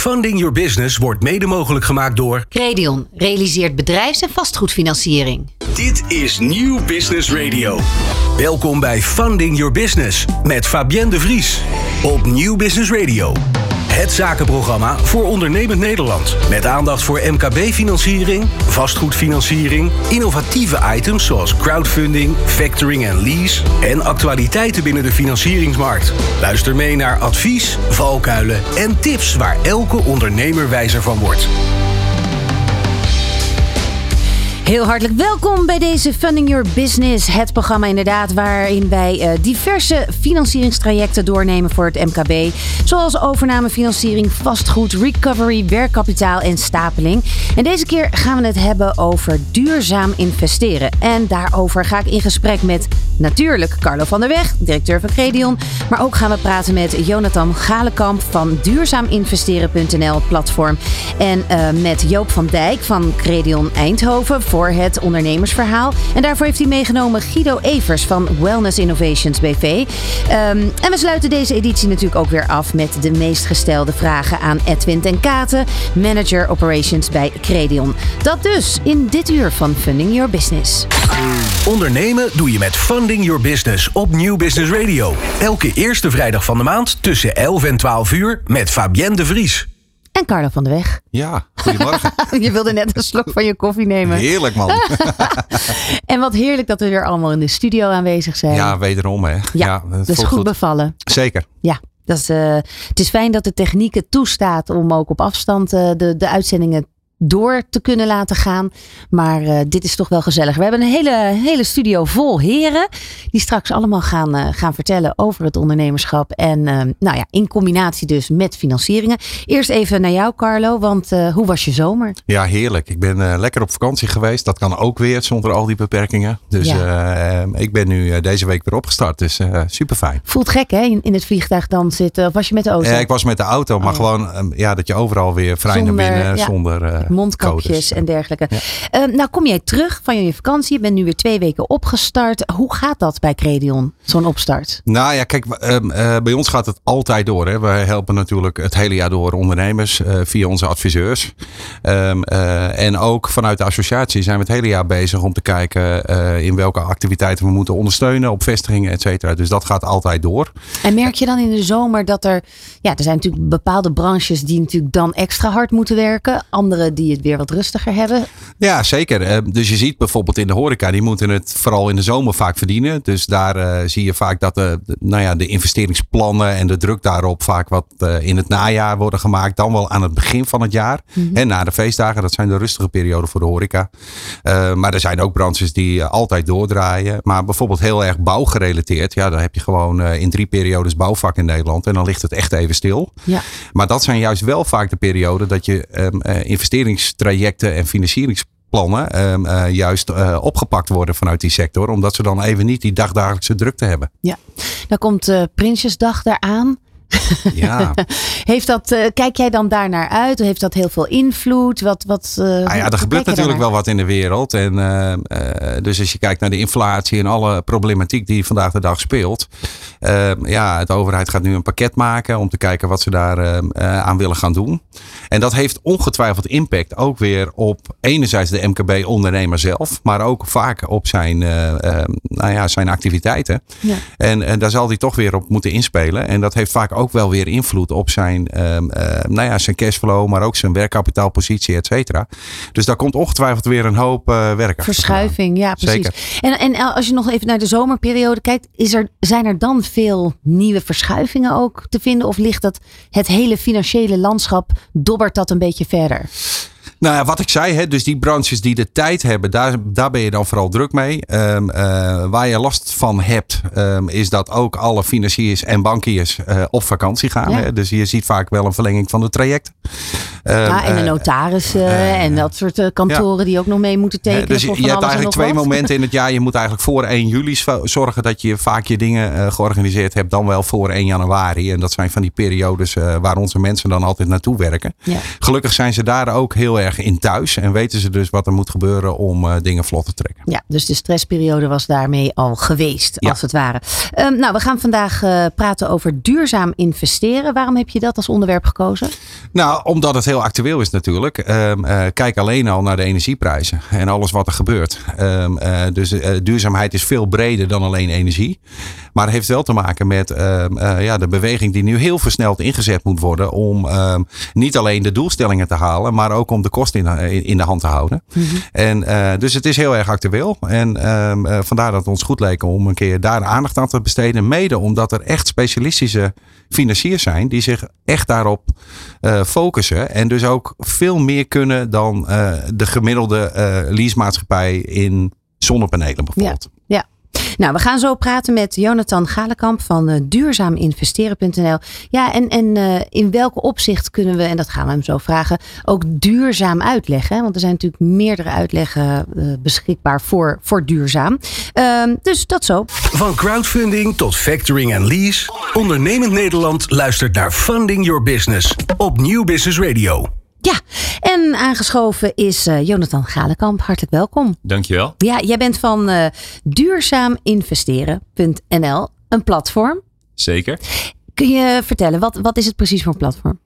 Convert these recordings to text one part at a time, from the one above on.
Funding Your Business wordt mede mogelijk gemaakt door. Credion realiseert bedrijfs- en vastgoedfinanciering. Dit is Nieuw Business Radio. Welkom bij Funding Your Business met Fabienne de Vries op Nieuw Business Radio. Het zakenprogramma voor ondernemend Nederland. Met aandacht voor MKB-financiering, vastgoedfinanciering, innovatieve items zoals crowdfunding, factoring en lease en actualiteiten binnen de financieringsmarkt. Luister mee naar advies, valkuilen en tips waar elke ondernemer wijzer van wordt. Heel hartelijk welkom bij deze Funding Your Business. Het programma inderdaad waarin wij uh, diverse financieringstrajecten doornemen voor het MKB. Zoals overnamefinanciering, vastgoed, recovery, werkkapitaal en stapeling. En deze keer gaan we het hebben over duurzaam investeren. En daarover ga ik in gesprek met natuurlijk Carlo van der Weg, directeur van Credion. Maar ook gaan we praten met Jonathan Galenkamp van duurzaaminvesteren.nl platform. En uh, met Joop van Dijk van Credion Eindhoven voor het ondernemersverhaal. En daarvoor heeft hij meegenomen Guido Evers van Wellness Innovations BV. Um, en we sluiten deze editie natuurlijk ook weer af met de meest gestelde vragen aan Edwin ten Katen, manager operations bij Credion. Dat dus in dit uur van Funding Your Business. Ondernemen doe je met Funding Your Business op Nieuw Business Radio. Elke eerste vrijdag van de maand tussen 11 en 12 uur met Fabienne de Vries. En Carlo van de Weg. Ja, goedemorgen. je wilde net een slok van je koffie nemen. Heerlijk man. en wat heerlijk dat we weer allemaal in de studio aanwezig zijn. Ja, wederom hè. Ja, ja dat is goed, goed bevallen. Zeker. Ja, dat is, uh, het is fijn dat de techniek het toestaat om ook op afstand uh, de, de uitzendingen door te kunnen laten gaan. Maar uh, dit is toch wel gezellig. We hebben een hele, hele studio vol heren. Die straks allemaal gaan, uh, gaan vertellen over het ondernemerschap. En uh, nou ja, in combinatie dus met financieringen. Eerst even naar jou Carlo. Want hoe was je zomer? Ja, heerlijk. Ik ben lekker op vakantie geweest. Dat kan ook weer zonder al die beperkingen. Dus ja. ik ben nu deze week weer opgestart. Dus super fijn. Voelt gek hè? In, in het vliegtuig dan zitten. Of was je met de auto? ik was met de auto. Maar oh. gewoon ja, dat je overal weer vrij zonder, naar binnen ja. zonder mondkapjes en dergelijke. Ja. Uh, nou kom jij terug van je vakantie. Je bent nu weer twee weken opgestart. Hoe gaat dat bij Credion, zo'n opstart? Nou ja, kijk, uh, uh, bij ons gaat het altijd door. Hè. We helpen natuurlijk het hele jaar door ondernemers via onze adviseurs. Um, en ook vanuit de associatie zijn we het hele jaar bezig om te kijken in welke activiteiten we moeten ondersteunen op vestigingen, et cetera. Dus dat gaat altijd door. En merk je dan in de zomer dat er, ja, er zijn natuurlijk bepaalde branches die natuurlijk dan extra hard moeten werken. Andere die het weer wat rustiger hebben. Ja, zeker. Dus je ziet bijvoorbeeld in de horeca, die moeten het vooral in de zomer vaak verdienen. Dus daar uh, zie je vaak dat de, nou ja, de investeringsplannen en de druk daarop vaak wat uh, in het najaar worden gemaakt. Dan wel aan het begin van het jaar. Mm -hmm. En na de feestdagen, dat zijn de rustige perioden voor de horeca. Uh, maar er zijn ook branches die altijd doordraaien. Maar bijvoorbeeld heel erg bouwgerelateerd. Ja, dan heb je gewoon in drie periodes bouwvak in Nederland. En dan ligt het echt even stil. Ja. Maar dat zijn juist wel vaak de perioden dat je um, investeringstrajecten en financieringsplannen um, uh, juist uh, opgepakt worden vanuit die sector. Omdat ze dan even niet die dagdagelijkse drukte hebben. Ja, dan komt uh, Prinsjesdag daaraan. Ja. Heeft dat, uh, kijk jij dan daar naar uit? Heeft dat heel veel invloed? Wat, wat, uh, ah ja, er gebeurt natuurlijk wel wat in de wereld. En, uh, dus als je kijkt naar de inflatie en alle problematiek die vandaag de dag speelt. ja, de overheid gaat nu een pakket maken om te kijken wat ze daar aan willen gaan doen. En dat heeft ongetwijfeld impact ook weer op enerzijds de MKB-ondernemer zelf. Maar ook vaak op zijn, nou ja, zijn activiteiten. Ja. En, en daar zal hij toch weer op moeten inspelen. En dat heeft vaak ook wel weer invloed op zijn, um, uh, nou ja, zijn cashflow, maar ook zijn werkkapitaalpositie, et cetera. Dus daar komt ongetwijfeld weer een hoop uh, werk Verschuiving, ja, precies. Zeker. En, en als je nog even naar de zomerperiode kijkt, is er, zijn er dan veel nieuwe verschuivingen ook te vinden? Of ligt dat het hele financiële landschap, dobbert dat een beetje verder? Nou ja, wat ik zei, hè, dus die branches die de tijd hebben, daar, daar ben je dan vooral druk mee. Um, uh, waar je last van hebt, um, is dat ook alle financiers en bankiers uh, op vakantie gaan. Ja. Hè? Dus je ziet vaak wel een verlenging van het traject. ja, en de notarissen en dat soort kantoren die ook nog mee moeten tekenen. dus je, hebt eigenlijk twee momenten in het jaar. Je moet eigenlijk voor 1 juli zorgen dat je vaak je dingen georganiseerd hebt. Dan wel voor 1 januari. En dat zijn van die periodes waar onze mensen dan altijd naartoe werken. Gelukkig zijn ze daar ook heel erg in thuis. En weten ze dus wat er moet gebeuren om dingen vlot te trekken. Ja, dus de stressperiode was daarmee al geweest, als het ware. Um, nou, we gaan vandaag uh, praten over duurzaam investeren. Waarom heb je dat als onderwerp gekozen? Nou, omdat het heel actueel is natuurlijk. Um, uh, kijk alleen al naar de energieprijzen en alles wat er gebeurt. Um, uh, dus duurzaamheid is veel breder dan alleen energie. Maar het heeft wel te maken met ja, de beweging die nu heel versneld ingezet moet worden. Om niet alleen de doelstellingen te halen, maar ook om de kosten in, in de hand te houden. Mm -hmm. En dus het is heel erg actueel. En vandaar dat het ons goed leek om een keer daar aandacht aan te besteden. Mede omdat er echt specialistische financiers zijn die zich echt daarop uh, focussen. En dus ook veel meer kunnen dan uh, de gemiddelde uh, leasemaatschappij in zonnepanelen bijvoorbeeld. Ja, ja. Nou, we gaan zo praten met Jonathan Galenkamp van uh, duurzaaminvesteren.nl. Ja, en, en uh, in welke opzicht kunnen we, en dat gaan we hem zo vragen, ook duurzaam uitleggen? Want er zijn natuurlijk meerdere uitleggen uh, beschikbaar voor, voor duurzaam. Ehm, dus dat zo. Van crowdfunding tot factoring en lease. Ondernemend Nederland luistert naar Funding Your Business op Nieuw Business Radio. Ja, en aangeschoven is uh, Jonathan Galenkamp. Hartelijk welkom. Dankjewel. Ja, jij bent van uh, duurzaaminvesteren.nl, een platform. Zeker. Kun je vertellen, wat, wat is het precies voor een platform?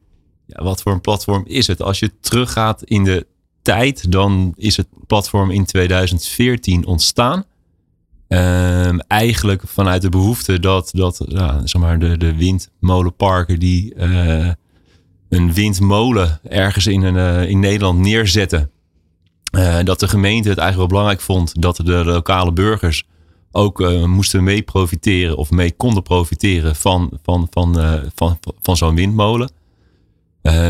Ja, wat voor een platform is het? Als je teruggaat in de tijd, dan is het platform in 2014 ontstaan. Um, eigenlijk vanuit de behoefte dat, dat ja, zeg maar de, de windmolenparken die... Uh, een windmolen ergens in, een, uh, in Nederland neerzetten. Uh, dat de gemeente het eigenlijk wel belangrijk vond dat de lokale burgers ook uh, moesten mee profiteren of mee konden profiteren van, van, van, van, van zo'n windmolen.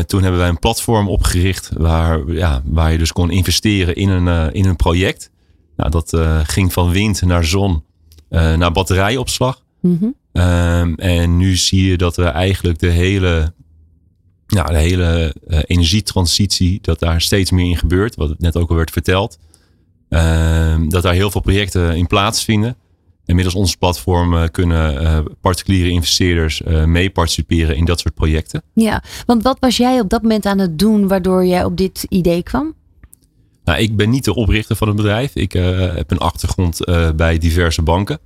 toen hebben wij een platform opgericht waar, ja, waar je dus kon investeren in een, in een project. Nou, dat ging van wind naar zon naar batterijopslag. Mm -hmm. en nu zie je dat we eigenlijk de hele nou, de hele uh, energietransitie, dat daar steeds meer in gebeurt. Wat net ook al werd verteld. Uh, dat daar heel veel projecten in plaatsvinden. En middels ons platform uh, kunnen uh, particuliere investeerders mee participeren in dat soort projecten. Ja, want wat was jij op dat moment aan het doen waardoor jij op dit idee kwam? Nou, ik ben niet de oprichter van het bedrijf. Ik heb een achtergrond bij diverse banken.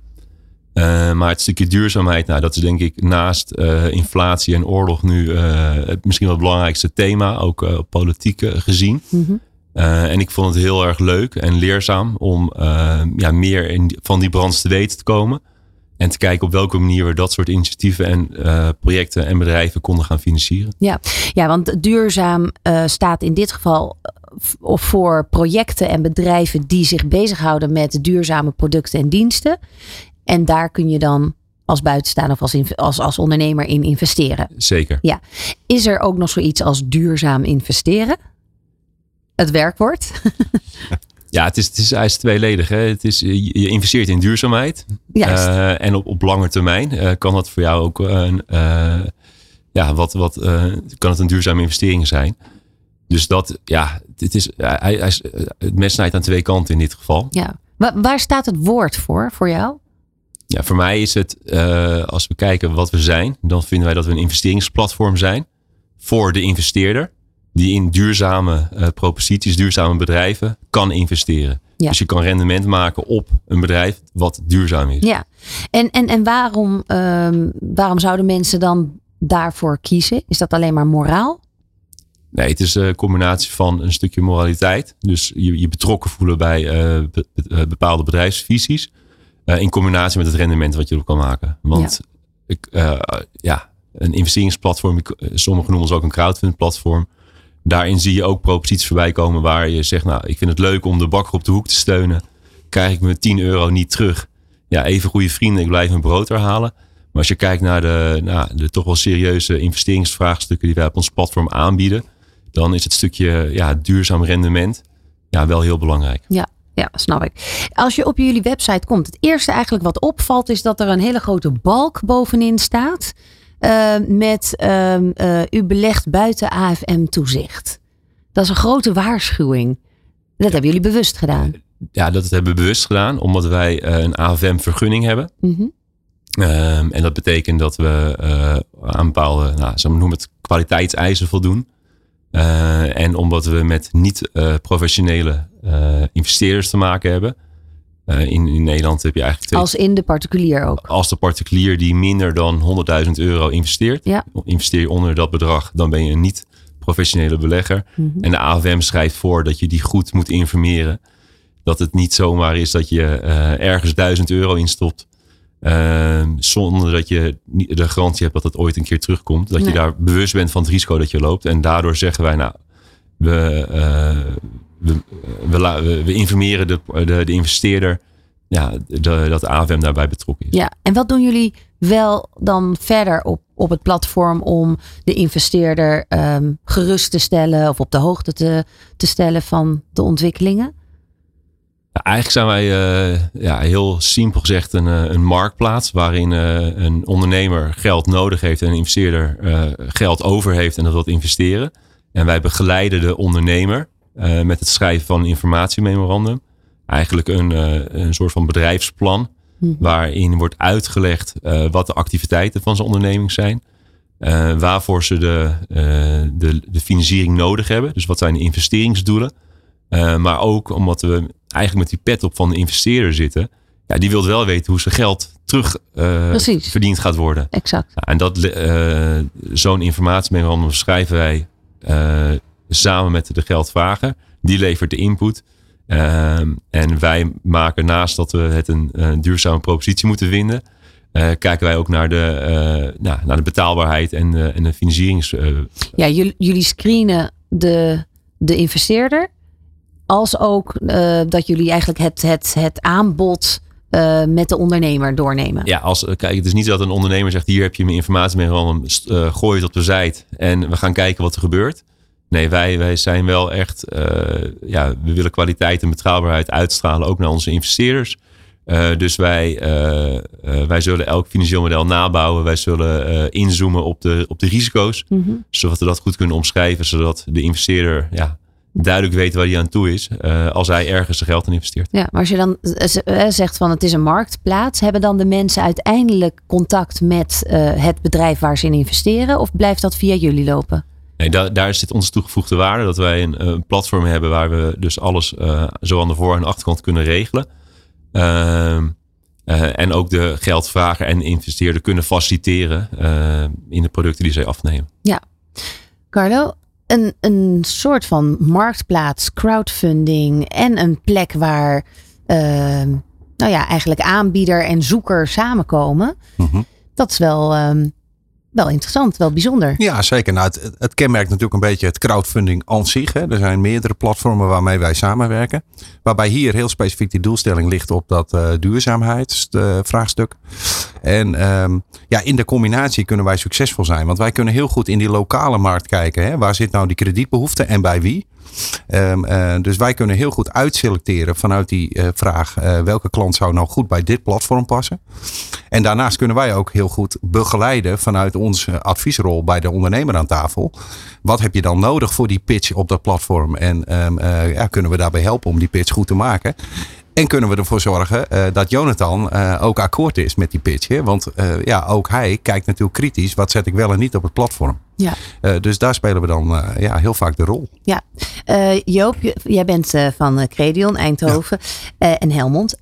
Uh, maar het stukje duurzaamheid, nou, dat is denk ik naast uh, inflatie en oorlog nu uh, het misschien wel het belangrijkste thema, ook politiek gezien. Mm -hmm. en ik vond het heel erg leuk en leerzaam om ja, meer in, van die branche te weten te komen. En te kijken op welke manier we dat soort initiatieven en projecten en bedrijven konden gaan financieren. Ja, ja want duurzaam staat in dit geval voor projecten en bedrijven die zich bezighouden met duurzame producten en diensten. En daar kun je dan als buitenstaander of als, als, als ondernemer in investeren. Zeker. Ja. Is er ook nog zoiets als duurzaam investeren? Het werkwoord? Ja, het is, het is, hij is tweeledig. Hè. Het is, je investeert in duurzaamheid. Uh, en op, op lange termijn uh, kan dat voor jou ook een, uh, ja, wat, wat, kan het een duurzame investering zijn. Dus dat, ja, dit is, hij, hij het mes snijdt aan twee kanten in dit geval. Ja. Waar, waar staat het woord voor, voor jou? Ja, voor mij is het, uh, als we kijken wat we zijn, dan vinden wij dat we een investeringsplatform zijn voor de investeerder. Die in duurzame uh, proposities, duurzame bedrijven kan investeren. Ja. Dus je kan rendement maken op een bedrijf wat duurzaam is. Ja, en, en, en waarom, um, waarom zouden mensen dan daarvoor kiezen? Is dat alleen maar moraal? Nee, het is een combinatie van een stukje moraliteit. Dus je, je betrokken voelen bij uh, be, bepaalde bedrijfsvisies. Uh, in combinatie met het rendement wat je erop kan maken. Want ja. Ik, uh, ja, een investeringsplatform, eh, sommigen noemen ze ook een crowdfund platform. Daarin zie je ook proposities voorbij komen waar je zegt, nou, ik vind het leuk om de bakker op de hoek te steunen. Krijg ik mijn 10 euro niet terug. Ja, even goede vrienden, ik blijf mijn brood herhalen. Maar als je kijkt naar de, nou, de toch wel serieuze investeringsvraagstukken die wij op ons platform aanbieden, dan is het stukje ja, duurzaam rendement ja, wel heel belangrijk. Ja, ja, snap ik. Als je op jullie website komt, het eerste eigenlijk wat opvalt is dat er een hele grote balk bovenin staat. uh, met uh, u belegt buiten AFM-toezicht. Dat is een grote waarschuwing. Dat hebben jullie bewust gedaan. Ja, dat hebben we bewust gedaan, omdat wij een AFM-vergunning hebben. Mm -hmm. en dat betekent dat we aan bepaalde, nou, ze noemen het kwaliteitseisen voldoen. Uh, en omdat we met niet-professionele uh, uh, investeerders te maken hebben. In, in, Nederland heb je eigenlijk. Twee, als in de particulier ook. Als de particulier die minder dan 100.000 euro investeert. Ja. Investeer je onder dat bedrag, dan ben je een niet-professionele belegger. Mm -hmm. En de AFM schrijft voor dat je die goed moet informeren. Dat het niet zomaar is dat je ergens 1000 euro instopt. Uh, zonder dat je de garantie hebt dat het ooit een keer terugkomt. Dat nee. je daar bewust bent van het risico dat je loopt. En daardoor zeggen wij, nou, we, uh, we, we, we, informeren de, de, de investeerder ja, de, dat de AFM daarbij betrokken is. Ja, en wat doen jullie wel dan verder op, op het platform om de investeerder um, gerust te stellen of op de hoogte te, te stellen van de ontwikkelingen? Eigenlijk zijn wij uh, ja, heel simpel gezegd een, een marktplaats waarin uh, een ondernemer geld nodig heeft en een investeerder geld over heeft en dat wil investeren. En wij begeleiden de ondernemer met het schrijven van een informatiememorandum. Eigenlijk een, een soort van bedrijfsplan hm. waarin wordt uitgelegd wat de activiteiten van zijn onderneming zijn. waarvoor ze de, de, de financiering nodig hebben. Dus wat zijn de investeringsdoelen. Uh, maar ook omdat we eigenlijk met die pet op van de investeerder zitten. Ja, die wil wel weten hoe zijn geld terug uh, verdiend gaat worden. Exact. Ja, en dat uh, zo'n informatiememorandum schrijven wij samen met de geldvrager. Die levert de input. en wij maken naast dat we het een, een duurzame propositie moeten vinden. kijken wij ook naar de, nou, naar de betaalbaarheid en, en de financierings. ja, jullie, jullie screenen de, de investeerder als ook uh, dat jullie eigenlijk het, het, het aanbod uh, met de ondernemer doornemen. Ja, als, kijk, het is niet dat een ondernemer zegt: hier heb je mijn informatie mee, gewoon uh, gooi het op de site en we gaan kijken wat er gebeurt. Nee, wij, wij zijn wel echt, ja, we willen kwaliteit en betrouwbaarheid uitstralen ook naar onze investeerders. dus wij, wij zullen elk financieel model nabouwen. Wij zullen inzoomen op de, op de risico's. Mm -hmm. Zodat we dat goed kunnen omschrijven. Zodat de investeerder ja, duidelijk weet waar hij aan toe is uh, als hij ergens zijn geld in investeert. Ja, maar als je dan zegt van het is een marktplaats, hebben dan de mensen uiteindelijk contact met uh, het bedrijf waar ze in investeren of blijft dat via jullie lopen? Nee, daar, daar zit onze toegevoegde waarde dat wij een, een platform hebben waar we dus alles uh, zo aan de voor- en achterkant kunnen regelen. Ehm, en ook de geldvrager en de investeerder kunnen faciliteren in de producten die zij afnemen. Ja, Carlo, een, een soort van marktplaats, crowdfunding en een plek waar uh, nou ja, eigenlijk aanbieder en zoeker samenkomen. Mm-hmm. Dat is wel, um, wel interessant, wel bijzonder. Ja, zeker. Nou, het, het kenmerkt natuurlijk een beetje het crowdfunding aan zich. Hè. Er zijn meerdere platformen waarmee wij samenwerken. Waarbij hier heel specifiek die doelstelling ligt op dat uh, duurzaamheidsvraagstuk. En um, ja, in de combinatie kunnen wij succesvol zijn. Want wij kunnen heel goed in die lokale markt kijken. Hè. Waar zit nou die kredietbehoefte en bij wie? Um, uh, dus wij kunnen heel goed uitselecteren vanuit die uh, vraag uh, welke klant zou nou goed bij dit platform passen. En daarnaast kunnen wij ook heel goed begeleiden vanuit onze adviesrol bij de ondernemer aan tafel. Wat heb je dan nodig voor die pitch op dat platform? En um, ja, kunnen we daarbij helpen om die pitch goed te maken? En kunnen we ervoor zorgen uh, dat Jonathan uh, ook akkoord is met die pitch. Hè? Want uh, ja, ook hij kijkt natuurlijk kritisch. Wat zet ik wel en niet op het platform? Ja. dus daar spelen we dan ja, heel vaak de rol. Ja. Joop, jij bent van Credion, Eindhoven ja. en Helmond.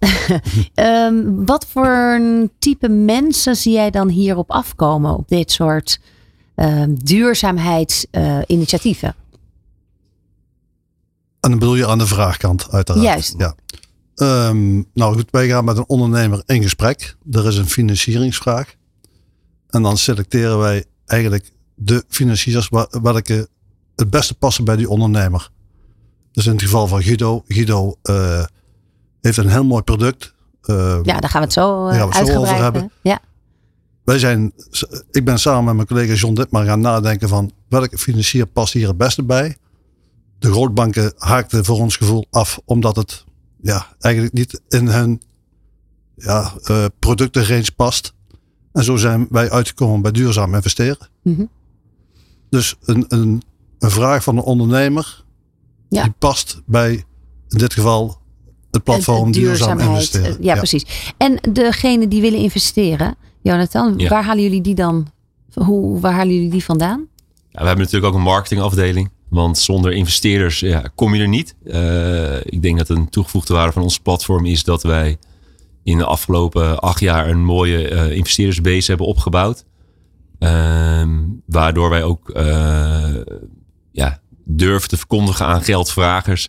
um, wat voor type mensen zie jij dan hierop afkomen? Op dit soort duurzaamheidsinitiatieven? en dan bedoel je aan de vraagkant uiteraard. Juist. Ja. Um, nou goed, wij gaan met een ondernemer in gesprek. Er is een financieringsvraag. En dan selecteren wij eigenlijk de financiers welke het beste passen bij die ondernemer. Dus in het geval van Guido. Guido uh, heeft een heel mooi product. Uh, ja, daar gaan we het zo, uh, gaan we het zo over hebben. Ja. Wij zijn, ik ben samen met mijn collega John Ditmar gaan nadenken van welke financier past hier het beste bij. De grootbanken haakten voor ons gevoel af omdat het ja, eigenlijk niet in hun ja, uh, productenrange past. En zo zijn wij uitgekomen bij duurzaam investeren. Mhm. Dus een, een, een vraag van een ondernemer Ja. die past bij in dit geval het platform duurzaam investeren. Ja, precies. En degene die willen investeren, Jonathan, Ja. waar halen jullie die dan? Hoe, waar halen jullie die vandaan? Ja, we hebben natuurlijk ook een marketingafdeling. Want zonder investeerders ja, kom je er niet. Eh, ik denk dat een toegevoegde waarde van ons platform is dat wij in de afgelopen acht jaar een mooie eh, investeerdersbase hebben opgebouwd. Ehm, waardoor wij ook eh, ja, durven te verkondigen aan geldvragers.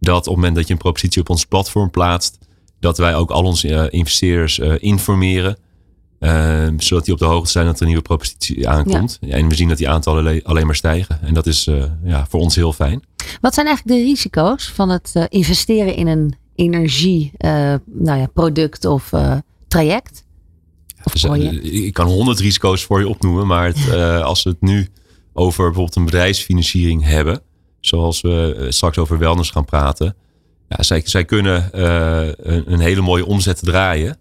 Dat op het moment dat je een propositie op ons platform plaatst, dat wij ook al onze investeerders informeren. Ehm, zodat die op de hoogte zijn dat er een nieuwe propositie aankomt. En we zien dat die aantallen alle- alleen maar stijgen. En dat is eh, ja, voor ons heel fijn. Wat zijn eigenlijk de risico's van het eh, investeren in een energie eh, nou ja, product of traject? Of Dus, ik kan honderd risico's voor je opnoemen. Maar het, als we het nu over bijvoorbeeld een bedrijfsfinanciering hebben. Zoals we straks over wellness gaan praten. Ja, zij, zij kunnen een, een hele mooie omzet draaien.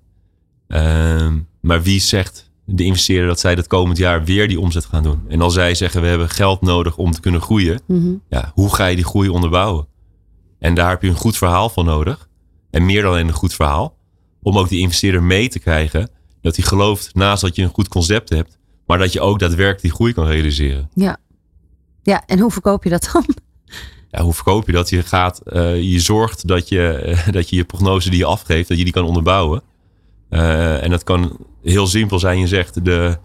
Ehm, maar wie zegt de investeerder dat zij dat komend jaar weer die omzet gaan doen? En als zij zeggen we hebben geld nodig om te kunnen groeien. Mhm. ja, hoe ga je die groei onderbouwen? En daar heb je een goed verhaal voor nodig. En meer dan alleen een goed verhaal. Om ook die investeerder mee te krijgen. Dat hij gelooft naast dat je een goed concept hebt. Maar dat je ook daadwerkelijk die groei kan realiseren. Ja. ja, en hoe verkoop je dat dan? Ja, hoe verkoop je dat? Je, gaat, eh, je zorgt dat je, eh, dat je je prognose die je afgeeft, dat je die kan onderbouwen. Eh, en dat kan heel simpel zijn. Je zegt de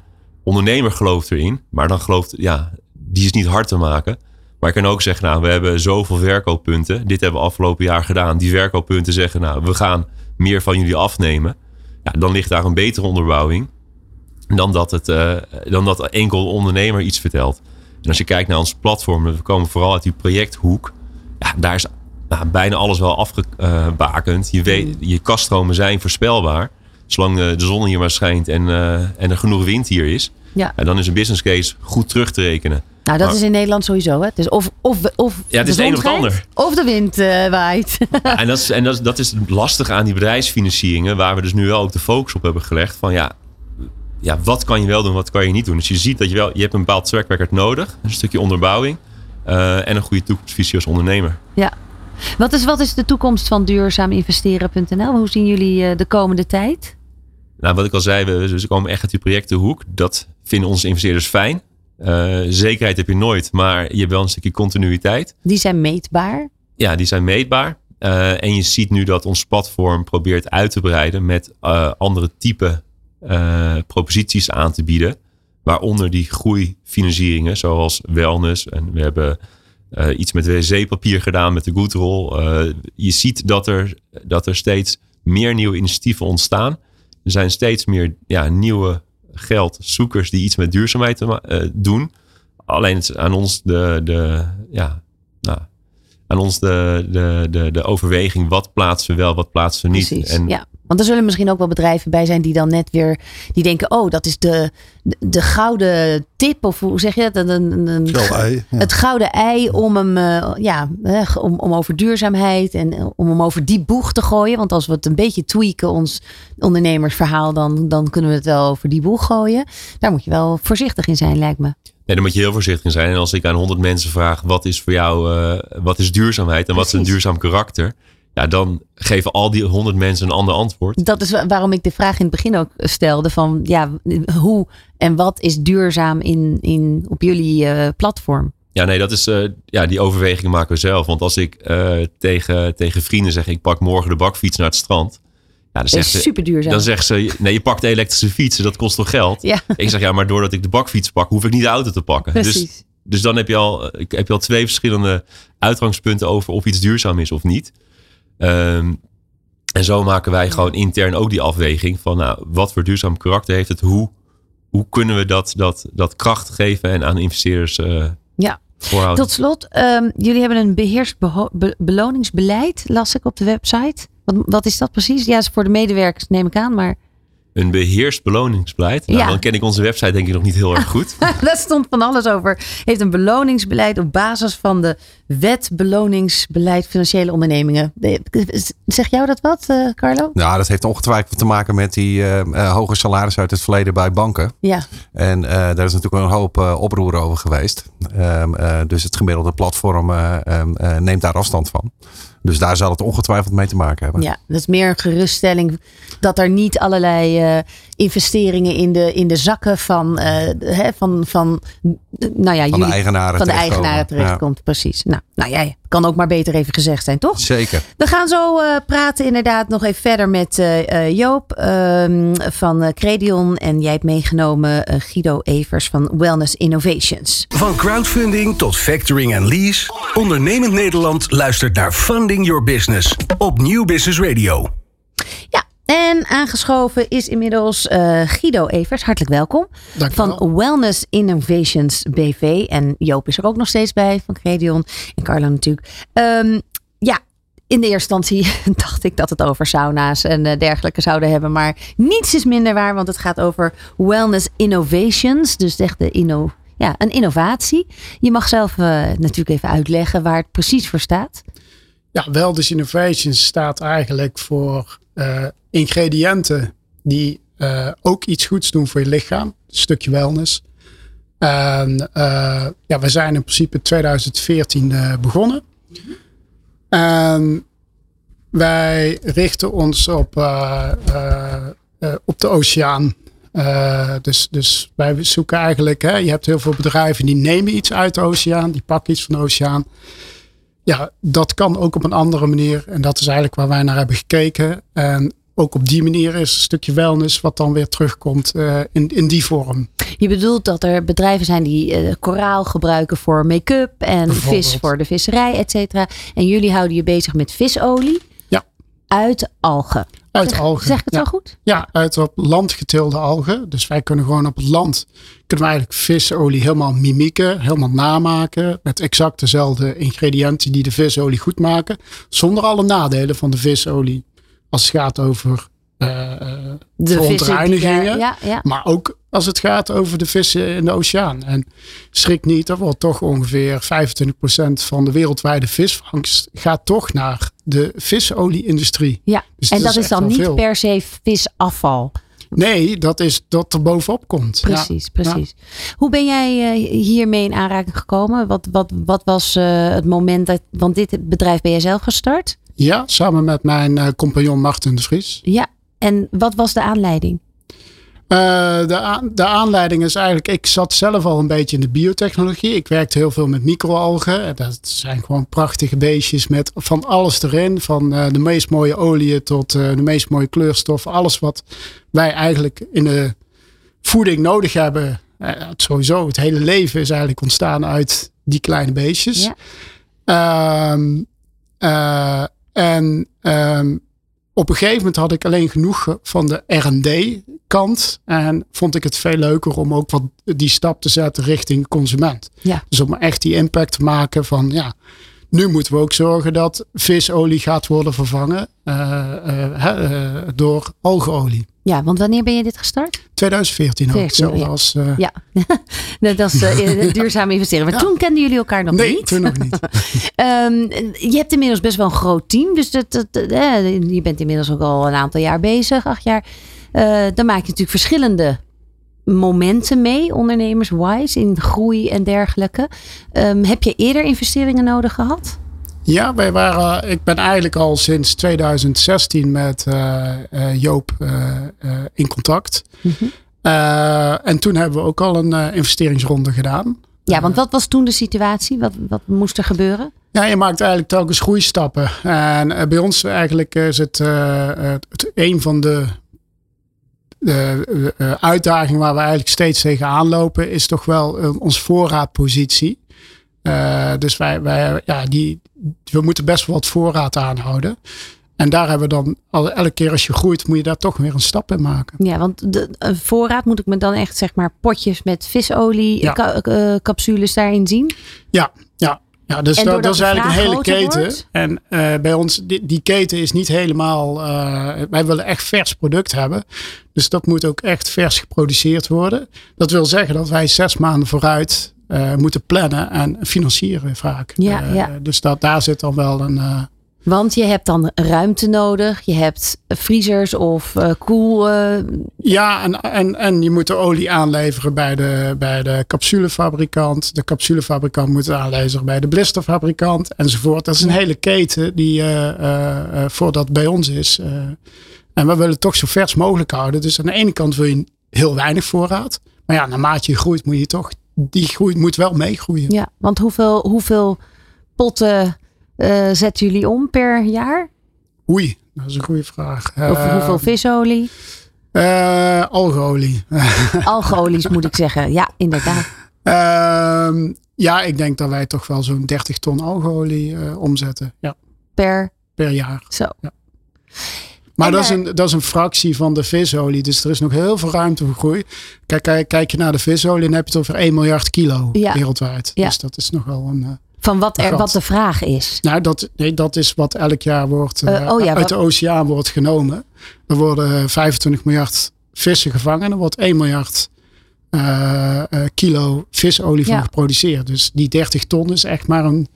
ondernemer gelooft erin. Maar dan gelooft, ja, die is niet hard te maken. Maar je kan ook zeggen, nou, we hebben zoveel verkooppunten. Dit hebben we afgelopen jaar gedaan. Die verkooppunten zeggen, nou, we gaan meer van jullie afnemen. Ja, dan ligt daar een betere onderbouwing dan dat, het, eh, dan dat enkel ondernemer iets vertelt. En als je kijkt naar ons platform, we komen vooral uit die projecthoek. Ja, daar is nou, bijna alles wel afgebakend. Je, weet, je kaststromen zijn voorspelbaar. Zolang eh, de zon hier maar schijnt en, eh, en er genoeg wind hier is. Ja. En dan is een business case goed terug te rekenen. Nou, dat Maar- is in Nederland sowieso. Hè? Dus of, of, of Ja, het de is het zon een of het ander. Of de wind eh, waait. Ja, en dat is, en dat is, dat is lastig aan die bedrijfsfinancieringen, waar we dus nu wel ook de focus op hebben gelegd. Van ja, ja, wat kan je wel doen, wat kan je niet doen? Dus je ziet dat je wel, je hebt een bepaald track record nodig, een stukje onderbouwing en een goede toekomstvisie als ondernemer. ja. Wat is, wat is de toekomst van duurzaaminvesteren.nl? Hoe zien jullie de komende tijd? Nou, wat ik al zei, we, we komen echt uit die projectenhoek. Dat vinden onze investeerders fijn. Eh, zekerheid heb je nooit, maar je hebt wel een stukje continuïteit. Die zijn meetbaar. Ja, die zijn meetbaar. Eh, en je ziet nu dat ons platform probeert uit te breiden met eh, andere type proposities aan te bieden. Waaronder die groeifinancieringen, zoals wellness. En we hebben iets met wc-papier gedaan met de Goodroll. Je ziet dat er, dat er steeds meer nieuwe initiatieven ontstaan. Er zijn steeds meer ja, nieuwe geldzoekers die iets met duurzaamheid eh, doen. Alleen het is aan ons de, de, ja, nou, aan ons de, de, de, de overweging. Wat plaatsen we wel, wat plaatsen we niet. Precies. En ja. Want er zullen misschien ook wel bedrijven bij zijn die dan net weer die denken: oh, dat is de, de, de gouden tip. Of hoe zeg je dat? Een, een, een- Gouden ei, ja. Het gouden ei om hem eh, ja, eh, om, om over duurzaamheid en eh, om hem over die boeg te gooien. Want als we het een beetje tweaken, ons ondernemersverhaal, dan, dan kunnen we het wel over die boeg gooien. Daar moet je wel voorzichtig in zijn, lijkt me. Nee, daar moet je heel voorzichtig in zijn. En als ik aan 100 mensen vraag: wat is voor jou eh, wat is duurzaamheid en wat is een duurzaam karakter? Ja, dan geven al die 100 mensen een ander antwoord. Dat is wa- waarom ik de vraag in het begin ook stelde: van ja, hoe en wat is duurzaam in, in, op jullie eh, platform? Ja, nee, dat is, eh, ja, die overwegingen maken we zelf. Want als ik eh, tegen, tegen vrienden zeg: ik pak morgen de bakfiets naar het strand. Ja, dan Dat zegt is ze, super duurzaam. dan zegt ze: nee, je pakt de elektrische fietsen, dat kost toch geld? ja, Ik zeg ja, maar doordat ik de bakfiets pak, hoef ik niet de auto te pakken. Dus, precies. dus dan heb je, al, heb je al twee verschillende uitgangspunten over of iets duurzaam is of niet. Ehm, en zo maken wij gewoon intern ook die afweging van nou, wat voor duurzaam karakter heeft het? Hoe, hoe kunnen we dat, dat, dat kracht geven en aan investeerders eh Ja. voorhouden? Tot slot, ehm, jullie hebben een beheerst beho- be- beloningsbeleid, las ik op de website. Wat, wat is dat precies? Ja, is voor de medewerkers neem ik aan, maar Een beheerst beloningsbeleid. Nou, Ja. Dan ken ik onze website denk ik nog niet heel erg goed. daar stond van alles over. Heeft een beloningsbeleid op basis van de Wet beloningsbeleid financiële ondernemingen. Zeg jou dat wat, uh, Carlo? Nou, dat heeft ongetwijfeld te maken met die uh, hoge salaris uit het verleden bij banken. Ja. En daar is natuurlijk een hoop oproer over geweest. Um, dus het gemiddelde platform um, neemt daar afstand van. Dus daar zal het ongetwijfeld mee te maken hebben. Ja, dat is meer een geruststelling dat er niet allerlei uh, investeringen in de, in de zakken van, uh, hè, van, van, nou ja, van jullie, de eigenaren van de eigenaren terechtkomt. Ja. Precies. Nou, nou ja, kan ook maar beter even gezegd zijn, toch? Zeker. We gaan zo uh, praten inderdaad nog even verder met Joop ehm, van Credion. En jij hebt meegenomen Guido Evers van Wellness Innovations. Van crowdfunding tot factoring en lease. Ondernemend Nederland luistert naar Funding Your Business op Nieuw Business Radio. Ja, en aangeschoven is inmiddels uh, Guido Evers. Hartelijk welkom. Dank van Wellness Innovations BV. En Joop is er ook nog steeds bij van Credion. En Carlo natuurlijk. Um, ja, in de eerste instantie dacht ik dat het over sauna's en uh, dergelijke zouden hebben. Maar niets is minder waar, want het gaat over Wellness Innovations. Dus echt de inno, ja, een innovatie. Je mag zelf uh, natuurlijk even uitleggen waar het precies voor staat. Ja, Wellness Innovations staat eigenlijk voor uh, ingrediënten die uh, ook iets goeds doen voor je lichaam. Een stukje wellness. En uh, ja, we zijn in principe 2014 begonnen. En wij richten ons op, op de oceaan. dus, dus wij zoeken eigenlijk, hè, je hebt heel veel bedrijven die nemen iets uit de oceaan, die pakken iets van de oceaan ja, dat kan ook op een andere manier. En dat is eigenlijk waar wij naar hebben gekeken. En ook op die manier is een stukje wellness wat dan weer terugkomt uh, in, in die vorm. Je bedoelt dat er bedrijven zijn die uh, koraal gebruiken voor make-up en vis voor de visserij, et cetera. En jullie houden je bezig met visolie ja. uit algen. Uit zeg, algen. Zeg ik het ja. zo goed? Ja, uit op land geteelde algen. Dus wij kunnen gewoon op het land, kunnen we eigenlijk visolie helemaal mimieken, helemaal namaken. Met exact dezelfde ingrediënten die de visolie goed maken. Zonder alle nadelen van de visolie. Als het gaat over uh, de verontreinigingen. Ja, ja. Maar ook als het gaat over de vissen in de oceaan. En schrik niet, er wordt toch ongeveer 25% van de wereldwijde visvangst gaat toch naar de visolie-industrie. Ja, dus en dat, is, is dan niet veel. per se visafval. Nee, dat is dat er bovenop komt. Precies, ja. precies. Ja. Hoe ben jij uh, hiermee in aanraking gekomen? Wat, wat, wat was het moment dat. Want dit bedrijf ben jij zelf gestart? Ja, samen met mijn uh, compagnon Martin de Vries. Ja, en wat was de aanleiding? Uh, de, de aanleiding is eigenlijk, ik zat zelf al een beetje in de biotechnologie. Ik werkte heel veel met microalgen. Dat zijn gewoon prachtige beestjes met van alles erin. Van uh, de meest mooie oliën tot uh, de meest mooie kleurstoffen. Alles wat wij eigenlijk in de voeding nodig hebben. Het sowieso, het hele leven is eigenlijk ontstaan uit die kleine beestjes. Ja. En um, op een gegeven moment had ik alleen genoeg van de R&D kant. En vond ik het veel leuker om ook wat die stap te zetten richting consument. Ja. Dus om echt die impact te maken van ja, nu moeten we ook zorgen dat visolie gaat worden vervangen uh, uh, uh, door algeolie. Ja, want wanneer ben je dit gestart? 2014 ook. 14, Hetzelfde ja. als... Uh, ja, dat is uh, duurzaam investeren. Maar ja. toen kenden jullie elkaar nog nee, niet. toen nog niet. um, je hebt inmiddels best wel een groot team. Dus dat, uh, je bent inmiddels ook al een aantal jaar bezig. Acht jaar. dan maak je natuurlijk verschillende momenten mee, ondernemers-wise, in groei en dergelijke. Um, heb je eerder investeringen nodig gehad? Ja, wij waren, ik ben eigenlijk al sinds 2016 met uh, uh, Joop uh, in contact. Mhm. Mm -hmm. en toen hebben we ook al een investeringsronde gedaan. Ja, want wat was toen de situatie? Wat, wat moest er gebeuren? Ja, je maakt eigenlijk telkens groeistappen. En bij ons eigenlijk is het, het een van de de uitdaging waar we eigenlijk steeds tegenaan lopen, is toch wel onze voorraadpositie. Uh, dus wij, wij, ja, die, we moeten best wel wat voorraad aanhouden. En daar hebben we dan, al, elke keer als je groeit, moet je daar toch weer een stap in maken. Ja, want de voorraad moet ik me dan echt, zeg maar, potjes met visolie, ja. ka capsules daarin zien? Ja, ja. Ja, dus dat, dat is eigenlijk een hele keten. Wordt? En uh, bij ons, die, die, keten is niet helemaal. Uh, wij willen echt vers product hebben. Dus dat moet ook echt vers geproduceerd worden. Dat wil zeggen dat wij zes maanden vooruit eh, moeten plannen en financieren vaak. Ja, Eh, ja. Dus dat, daar zit dan wel een... eh, Want je hebt dan ruimte nodig. Je hebt vriezers of koel. Ja, en, en, en je moet de olie aanleveren bij de, bij de capsulefabrikant. De capsulefabrikant moet het aanleveren bij de blisterfabrikant enzovoort. Dat is een hele keten die voordat bij ons is. en we willen het toch zo vers mogelijk houden. Dus aan de ene kant wil je heel weinig voorraad. Maar ja, naarmate je groeit moet je toch... Die groei moet wel meegroeien. ja, want hoeveel, hoeveel potten eh, zetten jullie om per jaar? Oei, dat is een goede vraag. Of Eh, hoeveel visolie? eh, algeolie. Algeolies moet ik zeggen. Ja, inderdaad. Ehm, ja, ik denk dat wij toch wel zo'n 30 ton algeolie omzetten. Ja, Per per jaar. zo. Maar dat is, een, dat is een fractie van de visolie. Dus er is nog heel veel ruimte voor groei. Kijk, kijk, kijk je naar de visolie, dan heb je het over 1 miljard kilo Ja. wereldwijd. Ja. Dus dat is nogal een. eh, Van wat, er, wat de vraag is. nou, dat, nee, dat is wat elk jaar wordt eh, Eh, oh ja, uit wat- de oceaan wordt genomen. Er worden 25 miljard vissen gevangen. En er wordt 1 miljard eh, eh, kilo visolie van Ja. geproduceerd. Dus die 30 ton is echt maar een.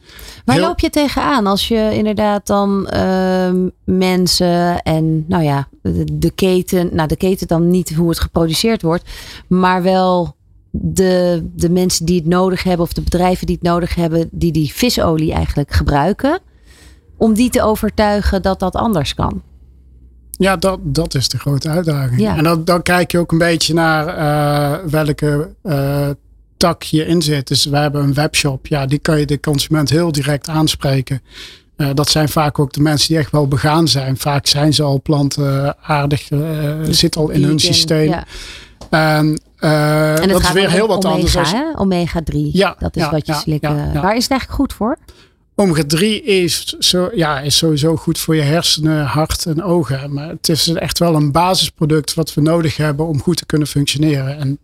Waar heel- loop je tegenaan als je inderdaad dan ehm, mensen en nou ja, de, de keten, nou de keten dan niet hoe het geproduceerd wordt, maar wel de, de mensen die het nodig hebben of de bedrijven die het nodig hebben, die die visolie eigenlijk gebruiken, om die te overtuigen dat dat anders kan. Ja, dat, dat is de grote uitdaging. Ja. En dan, dan kijk je ook een beetje naar eh, welke eh, tak je in zit. Dus we hebben een webshop. Ja, die kan je de consument heel direct aanspreken. Eh, dat zijn vaak ook de mensen die echt wel begaan zijn. Vaak zijn ze al plantaardig, eh zit al in hun systeem. Ja. En, dat is gaat weer heel wat omega, anders. Als, omega 3. Ja, dat is wat je slikken. Waar is het eigenlijk goed voor? Omega 3 is, zo, ja, is sowieso goed voor je hersenen, hart en ogen. Maar het is echt wel een basisproduct wat we nodig hebben om goed te kunnen functioneren. En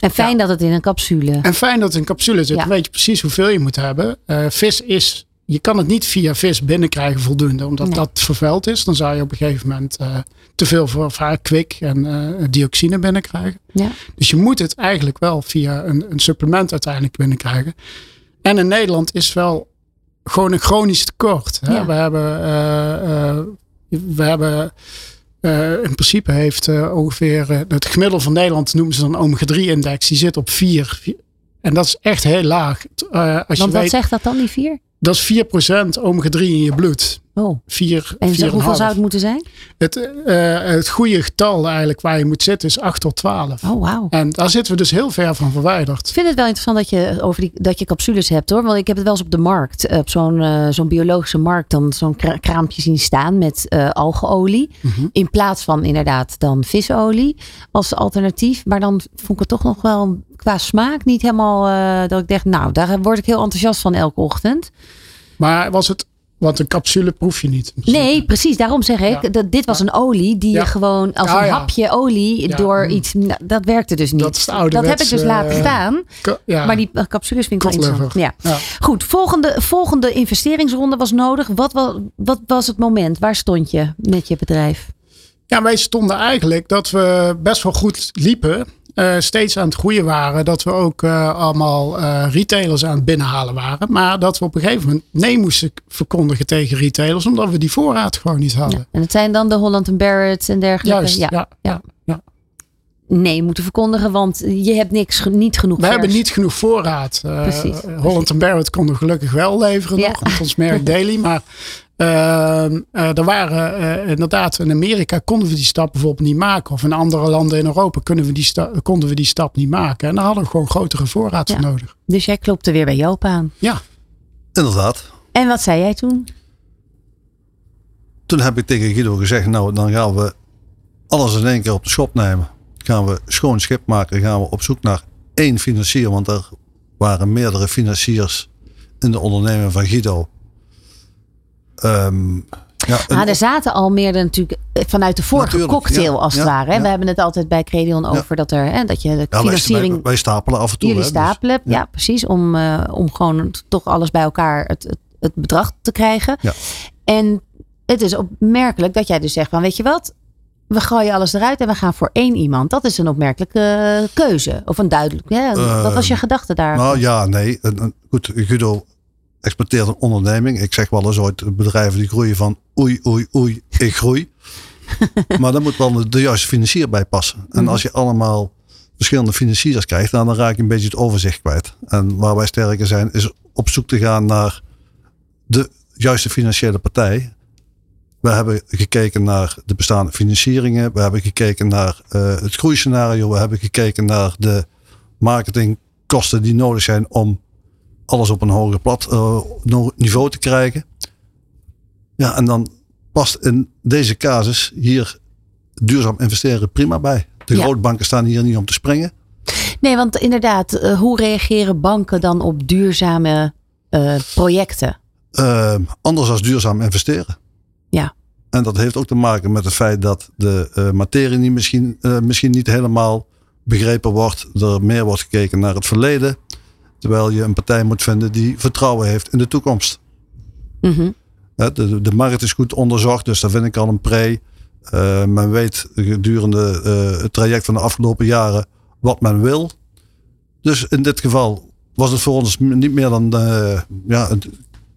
En fijn dat het in een capsule. En fijn dat het in capsule zit. Ja. Dan weet je precies hoeveel je moet hebben. Eh, vis is, je kan het niet via vis binnenkrijgen voldoende. Omdat Nee. dat vervuild is. Dan zou je op een gegeven moment eh, te veel voor vaak kwik en eh, dioxine binnenkrijgen. Ja. Dus je moet het eigenlijk wel via een, een supplement uiteindelijk binnenkrijgen. En in Nederland is wel gewoon een chronisch tekort. Hè? Ja. We hebben, eh, eh, we hebben eh, in principe heeft ongeveer het gemiddelde van Nederland noemen ze dan omega-3-index. Die zit op 4. En dat is echt heel laag. Als Want je wat weet, zegt dat dan, die vier? dat is 4% omega-3 in je bloed. Oh. 4, En 4,5. hoeveel zou het moeten zijn? Het, eh, het goede getal eigenlijk waar je moet zitten is 8 tot 12. Oh, wauw. En daar zitten we dus heel ver van verwijderd. Ik vind het wel interessant dat je over die, dat je capsules hebt hoor. Want ik heb het wel eens op de markt, eh, op zo'n eh, zo'n biologische markt, dan zo'n kra- kraampje zien staan met eh algeolie. Mhm. In plaats van inderdaad dan visolie als alternatief. Maar dan vond ik het toch nog wel qua smaak niet helemaal dat ik dacht, nou daar word ik heel enthousiast van elke ochtend. Maar was het, want een capsule proef je niet. Nee, precies. Daarom zeg ik, Ja. dat dit was een olie die Ja. je gewoon als Ah, een ja. hapje olie Ja. door Mm. iets, nou, dat werkte dus niet. Dat is de dat heb ik dus laten eh, staan. Maar die capsules vind ik interessant. Ja. Ja. Goed, volgende, volgende investeringsronde was nodig. Wat, wa- wat was het moment? Waar stond je met je bedrijf? Ja, wij stonden eigenlijk dat we best wel goed liepen. Eh, steeds aan het groeien waren. Dat we ook eh, allemaal eh, retailers aan het binnenhalen waren. Maar dat we op een gegeven moment nee moesten verkondigen tegen retailers. Omdat we die voorraad gewoon niet hadden. Ja. En het zijn dan de Holland Barrett en dergelijke. Juist, ja. ja. ja. ja. Nee, moeten verkondigen, want je hebt niks, niet genoeg We vers. hebben niet genoeg voorraad. Precies, Holland en Barrett konden gelukkig wel leveren Ja. nog. Ons merk Daily. Maar er waren eh, inderdaad in Amerika konden we die stap bijvoorbeeld niet maken. Of in andere landen in Europa kunnen we die sta- konden we die stap niet maken. En daar hadden we gewoon grotere voorraad voor Ja. nodig. Dus jij klopte weer bij Joop aan. Ja, Inderdaad. En wat zei jij toen? Toen heb ik tegen Guido gezegd, nou dan gaan we alles in één keer op de schop nemen. Gaan we schoon schip maken. Gaan we op zoek naar één financier. Want er waren meerdere financiers in de onderneming van Guido. Ehm, ja, een- Ah, er zaten al meer dan natuurlijk eh, vanuit de vorige Natuurlijk, cocktail ja, als het ja, ware. ja. We hebben het altijd bij Credion over dat er hè, dat je de financiering wij, wij stapelen af en toe. jullie hè, dus- stapelen. ja. precies. Om, eh, om gewoon toch alles bij elkaar het, het, het bedrag te krijgen. Ja. En het is opmerkelijk dat jij dus zegt van weet je wat. we gooien alles eruit en we gaan voor één iemand. Dat is een opmerkelijke keuze. Of een duidelijk. Wat was je gedachte daar? Nou ja, nee. Goed, Guido exporteert een onderneming. Ik zeg wel eens ooit bedrijven die groeien van oei, oei, oei, ik groei. maar dan moet wel de juiste financier bij passen. En mhm. als je allemaal verschillende financiers krijgt, dan raak je een beetje het overzicht kwijt. En waar wij sterker zijn, is op zoek te gaan naar de juiste financiële partij. We hebben gekeken naar de bestaande financieringen. We hebben gekeken naar uh, het groeiscenario. We hebben gekeken naar de marketingkosten die nodig zijn om alles op een hoger plat uh, niveau te krijgen. Ja, en dan past in deze casus hier duurzaam investeren prima bij. De ja. grootbanken staan hier niet om te springen. Nee, want inderdaad, uh, hoe reageren banken dan op duurzame uh, projecten? anders als duurzaam investeren. Ja. En dat heeft ook te maken met het feit dat de materie niet misschien, misschien niet helemaal begrepen wordt. Er meer wordt gekeken naar het verleden. Terwijl je een partij moet vinden die vertrouwen heeft in de toekomst. Mm de, de markt is goed onderzocht, dus daar vind ik al een pre. Uh, men weet gedurende uh, het traject van de afgelopen jaren wat men wil. Dus in dit geval was het voor ons niet meer dan uh, ja,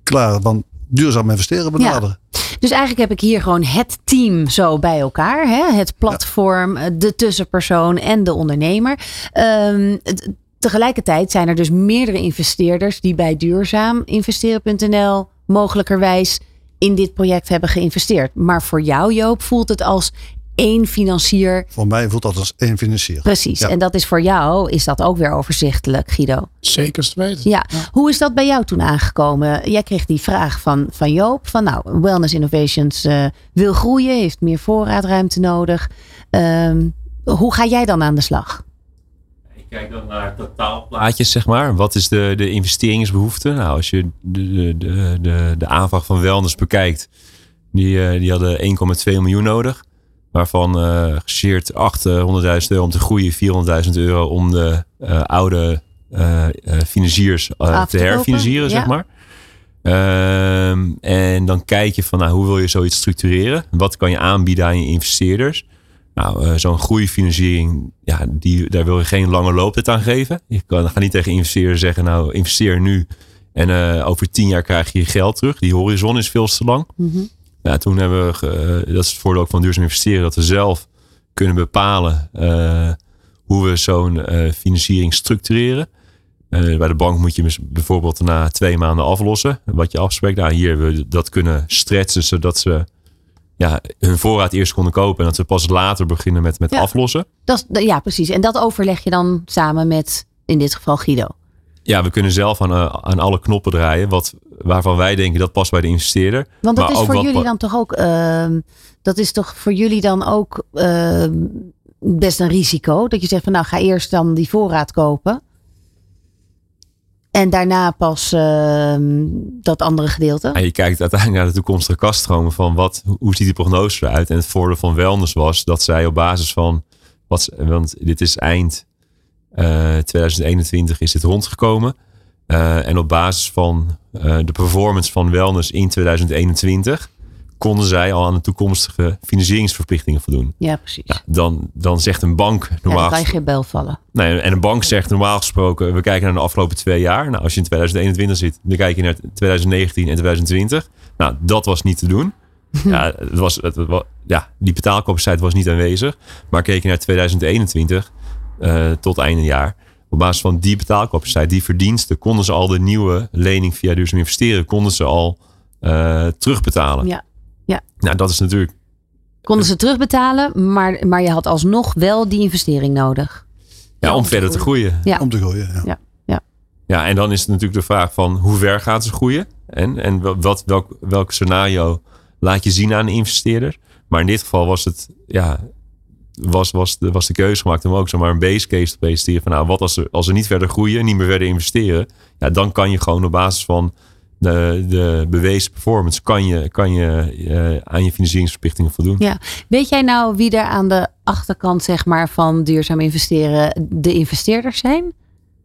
klaar van duurzaam investeren benaderen. Ja. Dus eigenlijk heb ik hier gewoon het team zo bij elkaar. Hè? Het platform, de tussenpersoon en de ondernemer. Um, tegelijkertijd zijn er dus meerdere investeerders die bij duurzaaminvesteren.nl mogelijkerwijs in dit project hebben geïnvesteerd. Maar voor jou, Joop, voelt het als één financier. Voor mij voelt dat als één financier. Precies. En dat is voor jou, is dat ook weer overzichtelijk, Guido? Zeker weten. Ja. ja. Hoe is dat bij jou toen aangekomen? Jij kreeg die vraag van, van Joop: van nou, Wellness Innovations uh, wil groeien, heeft meer voorraadruimte nodig. Um, hoe ga jij dan aan de slag? Kijk dan naar totaalplaatjes, zeg maar. Wat is de, de investeringsbehoefte? Nou, als je de, de, de, de aanvraag van Wellness bekijkt, die, eh, die hadden 1,2 miljoen nodig. Waarvan uh, gesheerd 800.000 euro om te groeien, 400.000 euro om de uh, oude uh, financiers te herfinancieren, zeg maar. Um, en dan kijk je van nou, hoe wil je zoiets structureren? Wat kan je aanbieden aan je investeerders? Nou, uh, zo'n groeifinanciering, ja, die, daar wil je geen lange looptijd aan geven. Je kan, ga niet tegen investeerders zeggen, nou, investeer nu en uh, over tien jaar krijg je je geld terug. Die horizon is veel te lang. Mm -hmm. ja, toen hebben we, uh, dat is het voordeel ook van duurzaam investeren, dat we zelf kunnen bepalen hoe we zo'n financiering structureren. bij de bank moet je bijvoorbeeld na twee maanden aflossen. Wat je afspreekt. Nou, hier hebben we dat kunnen stretchen zodat ze ja, hun voorraad eerst konden kopen. En dat ze pas later beginnen met, met aflossen. Dat, ja, precies. En dat overleg je dan samen met, in dit geval, Guido. Ja, we kunnen zelf aan, uh, aan alle knoppen draaien. Wat, waarvan wij denken dat past bij de investeerder. Want dat is voor jullie dan toch ook. Uh, dat is toch voor jullie dan ook uh, best een risico. Dat je zegt van nou ga eerst dan die voorraad kopen. En daarna pas uh, dat andere gedeelte. En je kijkt uiteindelijk naar de toekomstige kaststromen van wat, hoe ziet die prognose eruit? En het voordeel van wellness was dat zij op basis van, wat, want dit is eind uh, eh, 2021 is dit rondgekomen. Uh, en op basis van uh, de performance van wellness in 2021 konden zij al aan de toekomstige financieringsverplichtingen voldoen. Ja, precies. Ja, dan, dan zegt een bank normaal. Ja, dan kan je geen bel vallen. Nee, en een bank zegt normaal gesproken: we kijken naar de afgelopen twee jaar. Nou, als je in 2021 zit, dan kijk je naar 2019 en 2020. Nou, dat was niet te doen. ja, het was, het, was, ja, die betaalcapaciteit was niet aanwezig. Maar keek je naar 2021 uh, tot einde jaar. Op basis van die betaalcapaciteit, die verdiensten, konden ze al de nieuwe lening via duurzaam investeren, konden ze al uh, terugbetalen. Ja. Ja. Nou, dat is natuurlijk. Konden ze terugbetalen, maar, maar je had alsnog wel die investering nodig. Ja, om, verder te groeien. Ja. Om te groeien, ja. ja. Ja. Ja, en dan is het natuurlijk de vraag van hoe ver gaat ze groeien? En, en wat, welk, welk scenario laat je zien aan de investeerder? Maar in dit geval was het, ja, was, was, de, was de keuze gemaakt om ook zomaar een base case te presenteren. Van nou, wat als ze, als ze niet verder groeien, niet meer verder investeren. Ja, dan kan je gewoon op basis van de, de bewezen performance kan je, kan je uh, aan je financieringsverplichtingen voldoen. Ja. Weet jij nou wie er aan de achterkant zeg maar, van duurzaam investeren de investeerders zijn?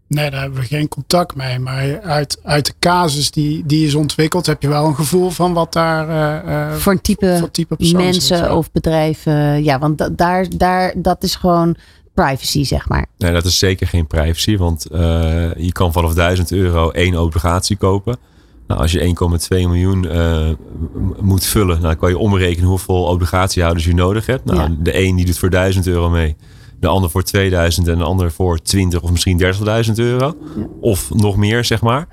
Nee, daar hebben we geen contact mee. Maar uit, uit de casus die, die is ontwikkeld, heb je wel een gevoel van wat daar uh, voor een type, voor type mensen zit, ja. of bedrijven. Ja, want da- daar, daar, dat is gewoon privacy, zeg maar. Nee, dat is zeker geen privacy, want eh, je kan vanaf 1000 euro één obligatie kopen. Nou, als je 1,2 miljoen eh, moet vullen, nou, dan kan je omrekenen hoeveel obligatiehouders je nodig hebt. Nou, Ja. De een die doet voor 1000 euro mee, de ander voor 2000 en de ander voor 20 of misschien 30.000 euro. Of nog meer, zeg maar.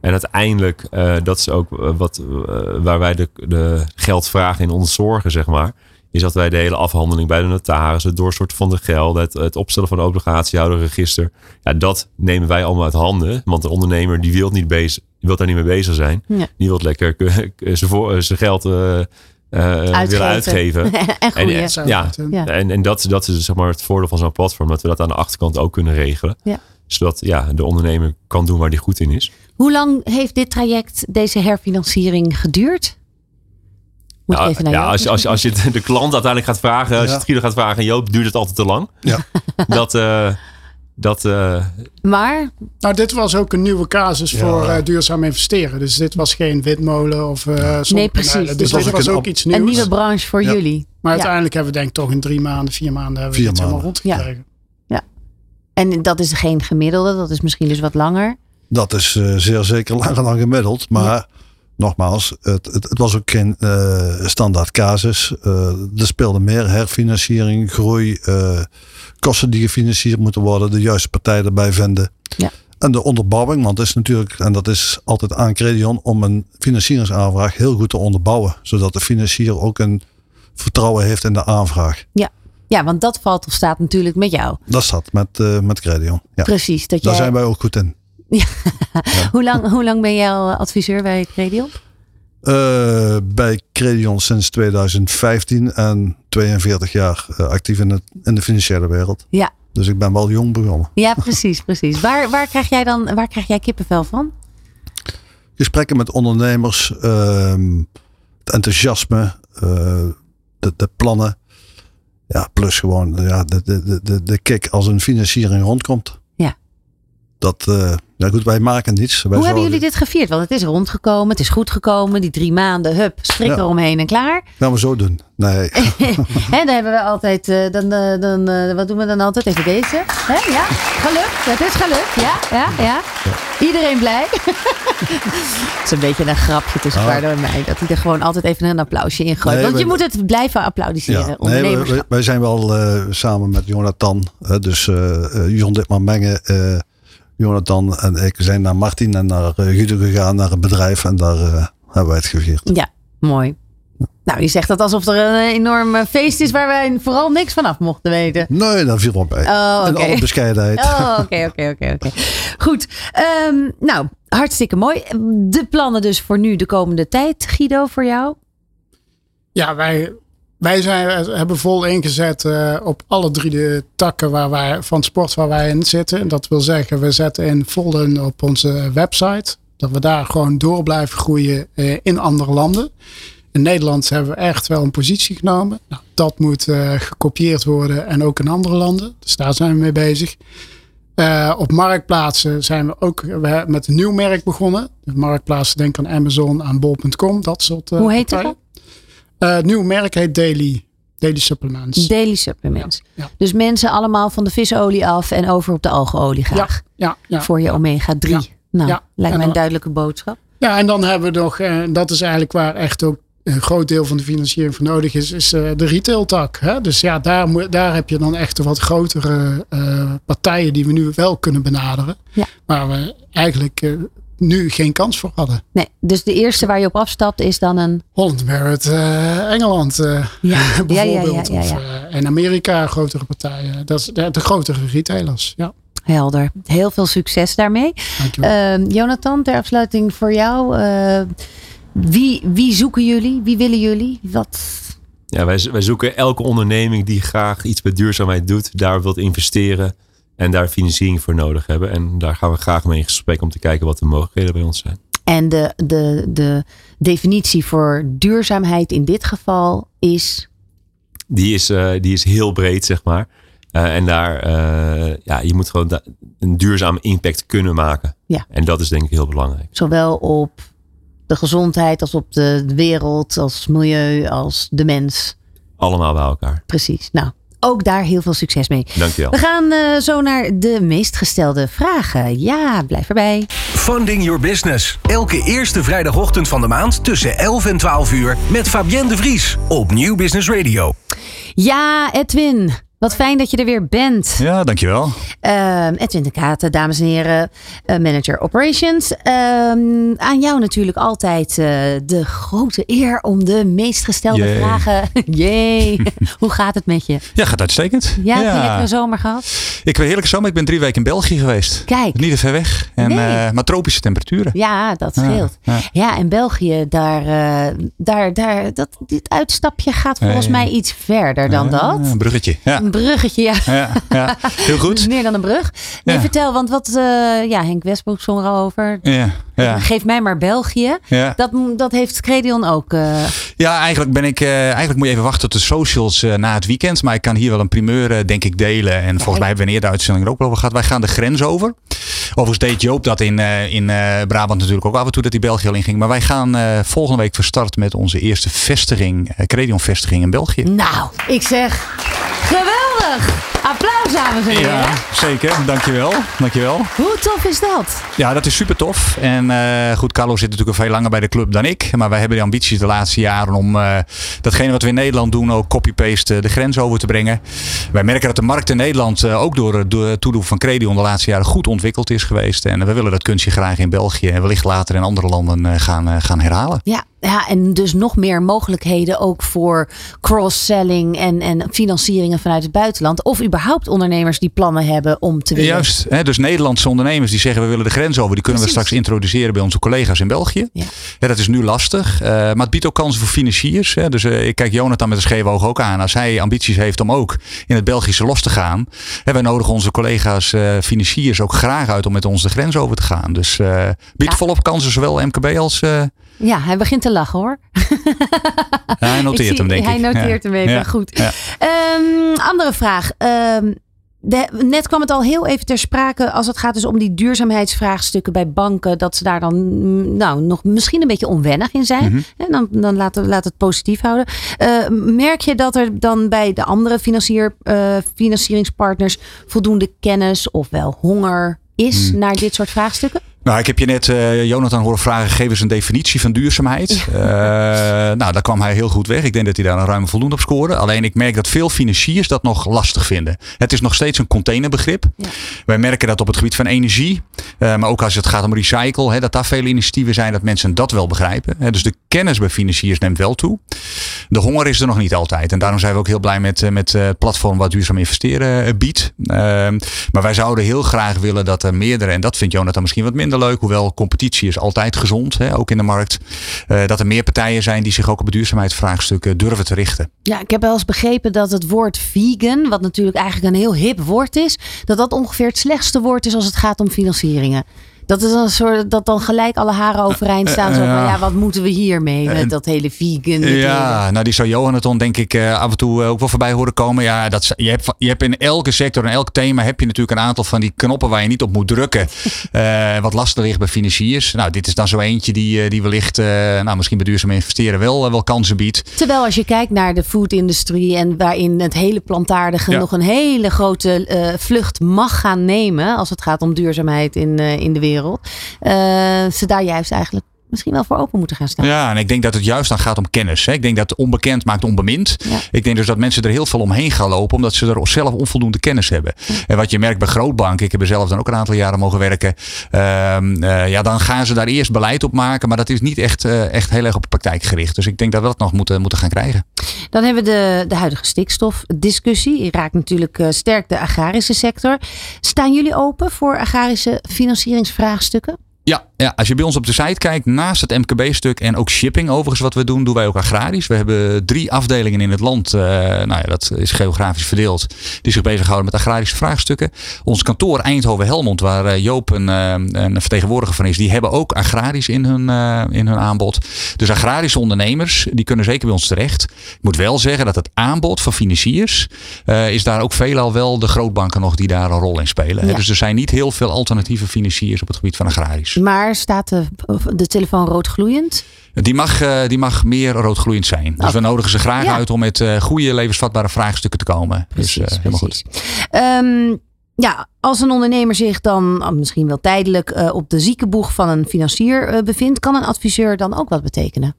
En uiteindelijk, eh, dat is ook eh, wat, waar wij de, de geldvragen in ontzorgen, zeg maar. Is dat wij de hele afhandeling bij de notaris, het doorstorten van de gelden, het, het opstellen van een obligatiehouderregister. Ja, dat nemen wij allemaal uit handen. Want de ondernemer die wil, niet bezig, die wil daar niet mee bezig zijn. Ja. Die wil lekker zijn voor- zijn geld eh, eh, willen uitgeven. en eh, ja, en, en dat, dat is zeg maar het voordeel van zo'n platform. Dat we dat aan de achterkant ook kunnen regelen. Ja. Zodat ja, de ondernemer kan doen waar die goed in is. Hoe lang heeft dit traject, deze herfinanciering geduurd? Moet Ja, even naar ja, als, je, als, je, als je de klant uiteindelijk gaat vragen, als je Ja. het Guido gaat vragen, Joop, duurt het altijd te lang? Ja. Dat, eh, dat eh, Maar Nou, dit was ook een nieuwe casus Ja. voor eh, duurzaam investeren. Dus dit was geen windmolen of eh. Nee, precies. Dus Dit dit was ook iets nieuws. een nieuwe branche voor Ja. jullie. Maar Ja. uiteindelijk hebben we denk ik toch in drie maanden, vier maanden hebben we dit helemaal rondgekregen. En dat is geen gemiddelde, dat is misschien dus wat langer. Dat is eh, zeer zeker langer dan gemiddeld. Maar nogmaals, het, het, het was ook geen eh, standaard casus. Eh, er speelde meer herfinanciering, groei, eh, kosten die gefinancierd moeten worden, de juiste partij erbij vinden. Ja. En de onderbouwing, want het is natuurlijk, en dat is altijd aan Credion, om een financieringsaanvraag heel goed te onderbouwen. Zodat de financier ook een vertrouwen heeft in de aanvraag. Ja, want dat valt of staat natuurlijk met jou. Dat staat met, met Credion. Ja. Precies. Dat Daar jij, zijn wij ook goed in. Hoe, lang, hoe lang ben jij al adviseur bij Credion? Eh, bij Credion sinds 2015 en 42 jaar eh, actief in, het, in de financiële wereld. Ja. Dus ik ben wel jong begonnen. Ja, precies, precies. Waar, waar krijg jij dan waar krijg jij kippenvel van? Gesprekken met ondernemers, ehm, het enthousiasme, eh, de, de plannen. Ja, plus gewoon ja, de, de, de- de, de kick als een financiering rondkomt. Ja. Dat, eh, ja goed, wij maken niets. Wij Hoe hebben jullie dit gevierd? Want het is rondgekomen, het is goed gekomen. Die drie maanden, hup, strik Ja. eromheen en klaar. Gaan we zo doen. Nee, Hè, dan hebben we altijd, eh, dan, eh, dan, wat doen we dan altijd? Even deze. Hè? Ja, gelukt. Het is gelukt. Ja, ja, ja. Iedereen blij. Het is een beetje een grapje tussen Ah. Paarden en mij. Dat hij er gewoon altijd even een applausje in gooit. Nee, Want je moet het blijven applaudisseren. Ja, nee, we- wij zijn wel samen met Jonathan, dus Jon Ditman Mengen, Jonathan en ik zijn naar Martin en naar eh, Guido gegaan, naar een bedrijf en daar eh, hebben wij het gevierd. Ja, mooi. Nou, je zegt dat alsof er een enorm eh, feest is waar wij vooral niks vanaf mochten weten. Nee, daar viel wel bij. Oh, In oké. alle bescheidenheid. Oh, oké, oké, oké, oké. Goed. Ehm, nou, hartstikke mooi. De plannen dus voor nu, de komende tijd, Guido, voor jou? Ja, wij, wij zijn, hebben vol ingezet eh, op alle drie de takken waar wij, van sport waar wij in zitten. En dat wil zeggen, we zetten in vol in op onze website. Dat we daar gewoon door blijven groeien eh, in andere landen. In Nederland hebben we echt wel een positie genomen. Nou, dat moet eh, gekopieerd worden en ook in andere landen. Dus daar zijn we mee bezig. Eh, op marktplaatsen zijn we ook we met een nieuw merk begonnen. De marktplaatsen, denk aan Amazon, aan bol.com, dat soort eh, Hoe heet partijen. Eh, het nieuwe merk heet Daily, Daily Supplements. Daily supplements. Ja. Dus mensen allemaal van de visolie af en over op de algeolie graag. ja, ja. Voor je omega 3. Ja. Nou, lijkt En mij een duidelijke boodschap. ja, en dan hebben we nog, eh, dat is eigenlijk waar echt ook een groot deel van de financiering voor nodig is, is eh, de retailtak. Hè? Dus ja, daar, daar heb je dan echt de wat grotere partijen die we nu wel kunnen benaderen. Ja. Waar we eigenlijk nu geen kans voor hadden. Nee, dus de eerste waar je op afstapt is dan een... Holland Barrett, eh, Engeland eh, Ja, ja, ja, bijvoorbeeld. ja, ja, Of eh, in Amerika grotere partijen. Dat is de, de grotere retailers. Ja, Helder. Heel veel succes daarmee. dankjewel. Ehm, Jonathan, ter afsluiting voor jou. eh, wie, wie zoeken jullie? Wie willen jullie? Wat? Ja, wij, wij zoeken elke onderneming die graag iets met duurzaamheid doet, daar wilt investeren en daar financiering voor nodig hebben. En daar gaan we graag mee in gesprek om te kijken wat de mogelijkheden bij ons zijn. En de, de, de definitie voor duurzaamheid in dit geval is. Die is, eh, die is heel breed, zeg maar. Eh, en daar, eh, ja, je moet gewoon een duurzame impact kunnen maken. Ja. En dat is denk ik heel belangrijk. Zowel op de gezondheid als op de wereld, als milieu, als de mens. Allemaal bij elkaar. Precies. Nou, ook daar heel veel succes mee. Dankjewel. We gaan eh, zo naar de meest gestelde vragen. Ja, blijf erbij. Funding Your Business. Elke eerste vrijdagochtend van de maand tussen 11 en 12 uur met Fabienne de Vries op Nieuw Business Radio. Ja, Edwin. Wat fijn dat je er weer bent. Ja, dankjewel. Ehm, Edwin de Katen, dames en heren, eh, manager operations. Ehm, aan jou natuurlijk altijd eh, de grote eer om de meest gestelde vragen. Jee, hoe gaat het met je? Ja, gaat uitstekend. Ja, heb je een lekkere zomer gehad? Ik een heerlijke zomer. Ik ben drie weken in België geweest. Kijk. Niet te ver weg. En, Nee. eh, maar tropische temperaturen. Ja, dat scheelt. Ja, ja. en België, daar, daar, daar, dat, dit uitstapje gaat volgens mij iets verder dan dat. Een bruggetje. Ja, bruggetje, ja. ja, ja. heel goed. Meer dan een brug. Nee, vertel, want wat, eh, ja, Henk Westbroek zong er al over. Ja, ja, Geef mij maar België. Dat, dat heeft Credion ook. eh, ja eigenlijk, ben ik, eh, eigenlijk moet je even wachten tot de socials eh, na het weekend. Maar ik kan hier wel een primeur, eh, denk ik, delen. En volgens mij hebben we in de uitzending er ook wel over gehad. Wij gaan de grens over. Overigens deed Joop dat in, eh, in eh, Brabant natuurlijk ook af en toe dat hij België al inging. Maar wij gaan eh, volgende week van start met onze eerste vestiging, eh, Credion vestiging in België. nou, ik zeg geweldig. Applaus, dames en heren. Ja, zeker. Dankjewel. Dankjewel. Hoe tof is dat? Ja, dat is super tof. En eh, goed, Carlo zit natuurlijk veel langer bij de club dan ik. Maar wij hebben de ambitie de laatste jaren om eh, datgene wat we in Nederland doen ook copy-paste de grens over te brengen. Wij merken dat de markt in Nederland eh, ook door, het toedoen van Credion de laatste jaren goed ontwikkeld is geweest. En we willen dat kunstje graag in België en wellicht later in andere landen gaan, gaan herhalen. Ja, ja, en dus nog meer mogelijkheden ook voor cross-selling en, en financieringen vanuit het buitenland. Of überhaupt ondernemers die plannen hebben om te willen. Juist, hè, dus Nederlandse ondernemers die zeggen we willen de grens over, die kunnen Precies. we straks introduceren bij onze collega's in België. Ja. Ja, dat is nu lastig, eh, maar het biedt ook kansen voor financiers. Hè. Dus eh, ik kijk Jonathan met een scheef oog ook aan. Als hij ambities heeft om ook in het Belgische los te gaan. Hè, wij nodigen onze collega's eh, financiers ook graag uit om met ons de grens over te gaan. Dus biedt Ja. volop kansen, zowel MKB als... Ja, hij begint te lachen hoor. hij noteert zie- hem denk ik. Hij noteert Ja. hem even, Ja. goed. Ehm, andere vraag. Ehm, de, net kwam het al heel even ter sprake als het gaat dus om die duurzaamheidsvraagstukken bij banken. Dat ze daar dan mm, nou, nog misschien een beetje onwennig in zijn. Mhm. En dan, dan laat, laat het positief houden. Eh, merk je dat er dan bij de andere financier, eh, financieringspartners voldoende kennis ofwel honger is Mhm. naar dit soort vraagstukken? Nou, ik heb je net eh, Jonathan horen vragen, geef eens een definitie van duurzaamheid. Eh, nou, daar kwam hij heel goed weg. Ik denk dat hij daar een ruime voldoende op scoorde. Alleen ik merk dat veel financiers dat nog lastig vinden. Het is nog steeds een containerbegrip. Ja. Wij merken dat op het gebied van energie, eh, maar ook als het gaat om recycle, hè, dat daar veel initiatieven zijn dat mensen dat wel begrijpen. Hè. Dus de kennis bij financiers neemt wel toe. De honger is er nog niet altijd. En daarom zijn we ook heel blij met, met het platform wat duurzaam investeren biedt. Ehm, maar wij zouden heel graag willen dat er meerdere, en dat vindt Jonathan misschien wat minder leuk, hoewel competitie is altijd gezond, hè, ook in de markt. eh, dat er meer partijen zijn die zich ook op duurzaamheidsvraagstukken durven te richten. Ja, ik heb wel eens begrepen dat het woord vegan, wat natuurlijk eigenlijk een heel hip woord is, dat dat ongeveer het slechtste woord is als het gaat om financieringen. Dat is een soort dat dan gelijk alle haren overeind staan. Zo van, ja. wat moeten we hiermee met dat hele vegan? Ja, nou die zou Johanneton denk ik eh, af en toe eh, ook wel voorbij horen komen. Ja, dat, je, hebt, je hebt in elke sector en elk thema heb je natuurlijk een aantal van die knoppen waar je niet op moet drukken. Eh, wat lastig ligt bij financiers. Nou, dit is dan zo eentje die, eh, die wellicht, eh, nou misschien bij duurzaam investeren wel, eh, wel kansen biedt. Terwijl als je kijkt naar de food-industrie en waarin het hele plantaardige Ja. nog een hele grote eh, vlucht mag gaan nemen als het gaat om duurzaamheid in, eh, in de wereld, ze daar juist eigenlijk misschien wel voor open moeten gaan staan. Ja, en ik denk dat het juist dan gaat om kennis. Hè. Ik denk dat onbekend maakt onbemind. Ja. Ik denk dus dat mensen er heel veel omheen gaan lopen, omdat ze er zelf onvoldoende kennis hebben. En wat je merkt bij grootbanken, ik heb er zelf dan ook een aantal jaren mogen werken. ehm, eh, ja, dan gaan ze daar eerst beleid op maken, maar dat is niet echt, eh, echt heel erg op de praktijk gericht. Dus ik denk dat we dat nog moeten, moeten gaan krijgen. Dan hebben we de, de huidige stikstofdiscussie. Die raakt natuurlijk eh, sterk de agrarische sector. Staan jullie open voor agrarische financieringsvraagstukken? Ja, ja, als je bij ons op de site kijkt, naast het MKB-stuk en ook shipping overigens wat we doen, doen wij ook agrarisch. We hebben drie afdelingen in het land, uh, nou ja, dat is geografisch verdeeld, die zich bezighouden met agrarische vraagstukken. Ons kantoor Eindhoven-Helmond, waar uh, Joop een, uh, een, vertegenwoordiger van is, die hebben ook agrarisch in hun, in hun aanbod. Dus agrarische ondernemers, die kunnen zeker bij ons terecht. Ik moet wel zeggen dat het aanbod van financiers, is daar ook veelal wel de grootbanken nog die daar een rol in spelen. Ja. Dus er zijn niet heel veel alternatieve financiers op het gebied van agrarisch. Maar staat de, de telefoon roodgloeiend? Die mag, uh, die mag meer roodgloeiend zijn. Dus okay. we nodigen ze graag ja. uit om met uh, goede levensvatbare vraagstukken te komen. Precies, dus uh, helemaal precies. goed. Um, ja, als een ondernemer zich dan misschien wel tijdelijk uh, op de ziekenboeg van een financier uh, bevindt, kan een adviseur dan ook wat betekenen?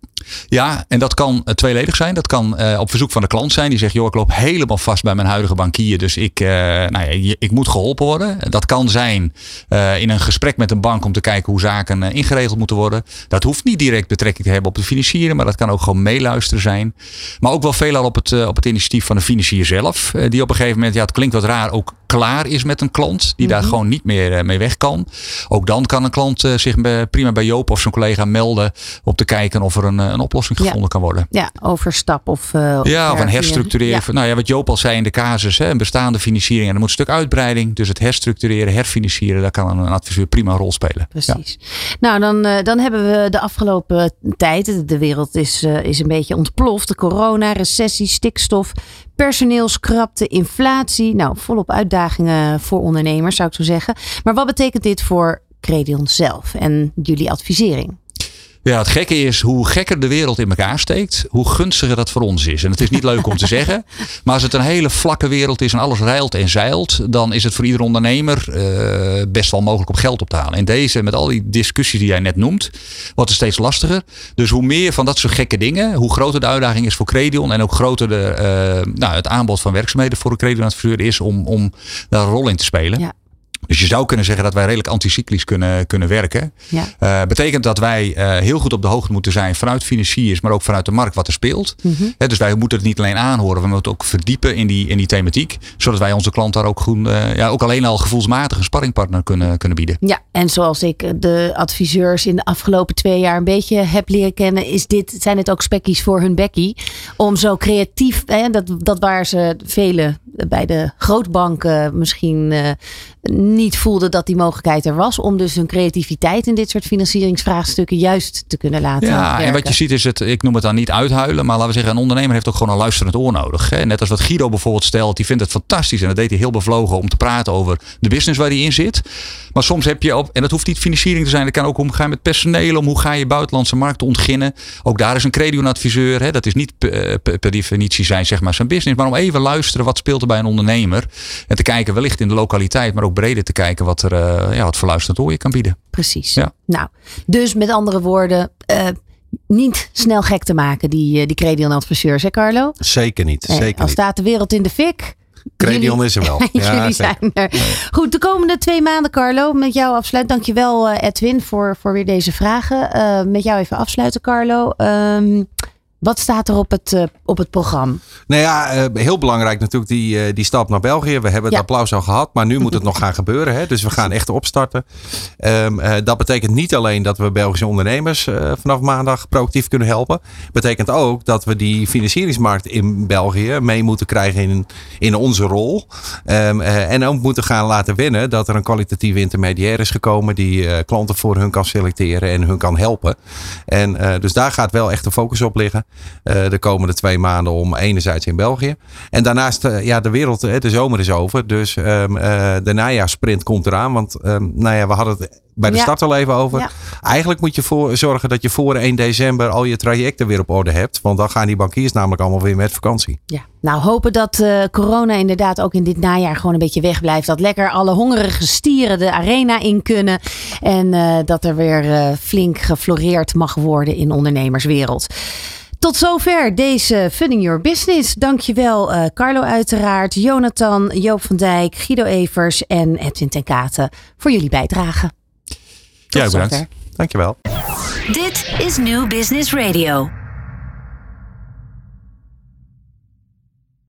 Ja, en dat kan tweeledig zijn. Dat kan op verzoek van de klant zijn. Die zegt, joh, ik loop helemaal vast bij mijn huidige bankier. Dus ik, nou ja, ik moet geholpen worden. Dat kan zijn in een gesprek met een bank om te kijken hoe zaken ingeregeld moeten worden. Dat hoeft niet direct betrekking te hebben op de financieren. Maar dat kan ook gewoon meeluisteren zijn. Maar ook wel veelal op het, op het initiatief van de financier zelf. die op een gegeven moment, ja het klinkt wat raar, ook klaar is met een klant die daar mhm. gewoon niet meer eh, mee weg kan. Ook dan kan een klant eh, zich prima bij Joop of zijn collega melden om te kijken of er een, eh, een oplossing gevonden ja. kan worden. Ja, overstap of. Uh, ja, of een herstructureren. Ja. Nou ja, wat Joop al zei in de casus, hè, een bestaande financiering en er moet een stuk uitbreiding. Dus het herstructureren, herfinancieren, daar kan een adviseur prima een rol spelen. Precies. Nou, dan, dan hebben we de afgelopen tijd, de wereld is, is een beetje ontploft. De corona, recessie, stikstof, personeelskrapte, inflatie. Nou, volop uitdagingen voor ondernemers, zou ik zo zeggen. Maar wat betekent dit voor Credion zelf en jullie advisering? Ja, het gekke is hoe gekker de wereld in elkaar steekt, hoe gunstiger dat voor ons is. En het is niet leuk om te zeggen, maar als het een hele vlakke wereld is en alles rijlt en zeilt, dan is het voor ieder ondernemer uh, best wel mogelijk om geld op te halen. En deze, met al die discussies die jij net noemt, wordt het steeds lastiger. Dus hoe meer van dat soort gekke dingen, hoe groter de uitdaging is voor Credion en ook groter de, uh, nou, het aanbod van werkzaamheden voor een Credion-adviseur is om, om daar een rol in te spelen. Ja. Dus je zou kunnen zeggen dat wij redelijk anticyclisch kunnen, kunnen werken. Ja. Uh, betekent dat wij uh, heel goed op de hoogte moeten zijn vanuit financiers, maar ook vanuit de markt wat er speelt. Mm -hmm. He, dus wij moeten het niet alleen aanhoren, we moeten ook verdiepen in die, in die thematiek. Zodat wij onze klant daar ook, goed, uh, ja, ook alleen al gevoelsmatig een sparringpartner kunnen, kunnen bieden. Ja, en zoals ik de adviseurs in de afgelopen twee jaar een beetje heb leren kennen, is dit, zijn het ook spekkies voor hun bekkie. Om zo creatief, hè, dat, dat waar ze vele bij de grootbanken misschien niet voelden dat die mogelijkheid er was. Om dus hun creativiteit in dit soort financieringsvraagstukken juist te kunnen laten Ja, werken. en wat je ziet is het, ik noem het dan niet uithuilen. Maar laten we zeggen, een ondernemer heeft ook gewoon een luisterend oor nodig. Hè? Net als wat Guido bijvoorbeeld stelt. Die vindt het fantastisch. En dat deed hij heel bevlogen om te praten over de business waar hij in zit. Maar soms heb je op, en dat hoeft niet financiering te zijn. Dat kan ook omgaan met personeel. Om hoe ga je buitenlandse markten ontginnen. Ook daar is een credioadviseur. Hè? Dat is niet per, per definitie zijn, zeg maar, zijn business. Maar om even luisteren wat speelt bij een ondernemer. En te kijken wellicht in de lokaliteit. Maar ook breder te kijken wat er uh, ja, wat verluisterend oor je kan bieden. Precies. Ja. Nou, dus met andere woorden, uh, niet snel gek te maken, die, uh, die Credion adviseurs, hè Carlo? Zeker niet. Nee, zeker al niet. staat de wereld in de fik. Credion is er wel. jullie ja, zijn er. Nee. Goed, de komende twee maanden, Carlo, met jou afsluiten. Dankjewel, Edwin, voor, voor weer deze vragen. Uh, met jou even afsluiten, Carlo. Um, wat staat er op het, uh, op het programma? Nou ja, uh, heel belangrijk natuurlijk die, uh, die stap naar België. We hebben het applaus al gehad, maar nu moet het nog gaan gebeuren. Hè? Dus we gaan echt opstarten. Um, dat betekent niet alleen dat we Belgische ondernemers vanaf maandag proactief kunnen helpen. Betekent ook dat we die financieringsmarkt in België mee moeten krijgen in, in onze rol. Um, en ook moeten gaan laten winnen dat er een kwalitatieve intermediair is gekomen die klanten voor hun kan selecteren en hun kan helpen. En dus daar gaat wel echt de focus op liggen. Uh, de komende twee maanden om enerzijds in België. En daarnaast, uh, ja, de wereld, de zomer is over. Dus um, de najaarsprint komt eraan. Want um, nou ja, we hadden het bij de ja. start al even over. Ja. Eigenlijk moet je voor, zorgen dat je voor 1 december al je trajecten weer op orde hebt. Want dan gaan die bankiers namelijk allemaal weer met vakantie. Ja, nou hopen dat uh, corona inderdaad ook in dit najaar gewoon een beetje wegblijft. Dat lekker alle hongerige stieren de arena in kunnen. En uh, dat er weer uh, flink gefloreerd mag worden in ondernemerswereld. Tot zover deze Funding Your Business. Dankjewel uh, Carlo uiteraard, Jonathan, Joop van Dijk, Guido Evers en Edwin ten Katen voor jullie bijdrage. Tot ja, bedankt. Dankjewel. Dit is New Business Radio.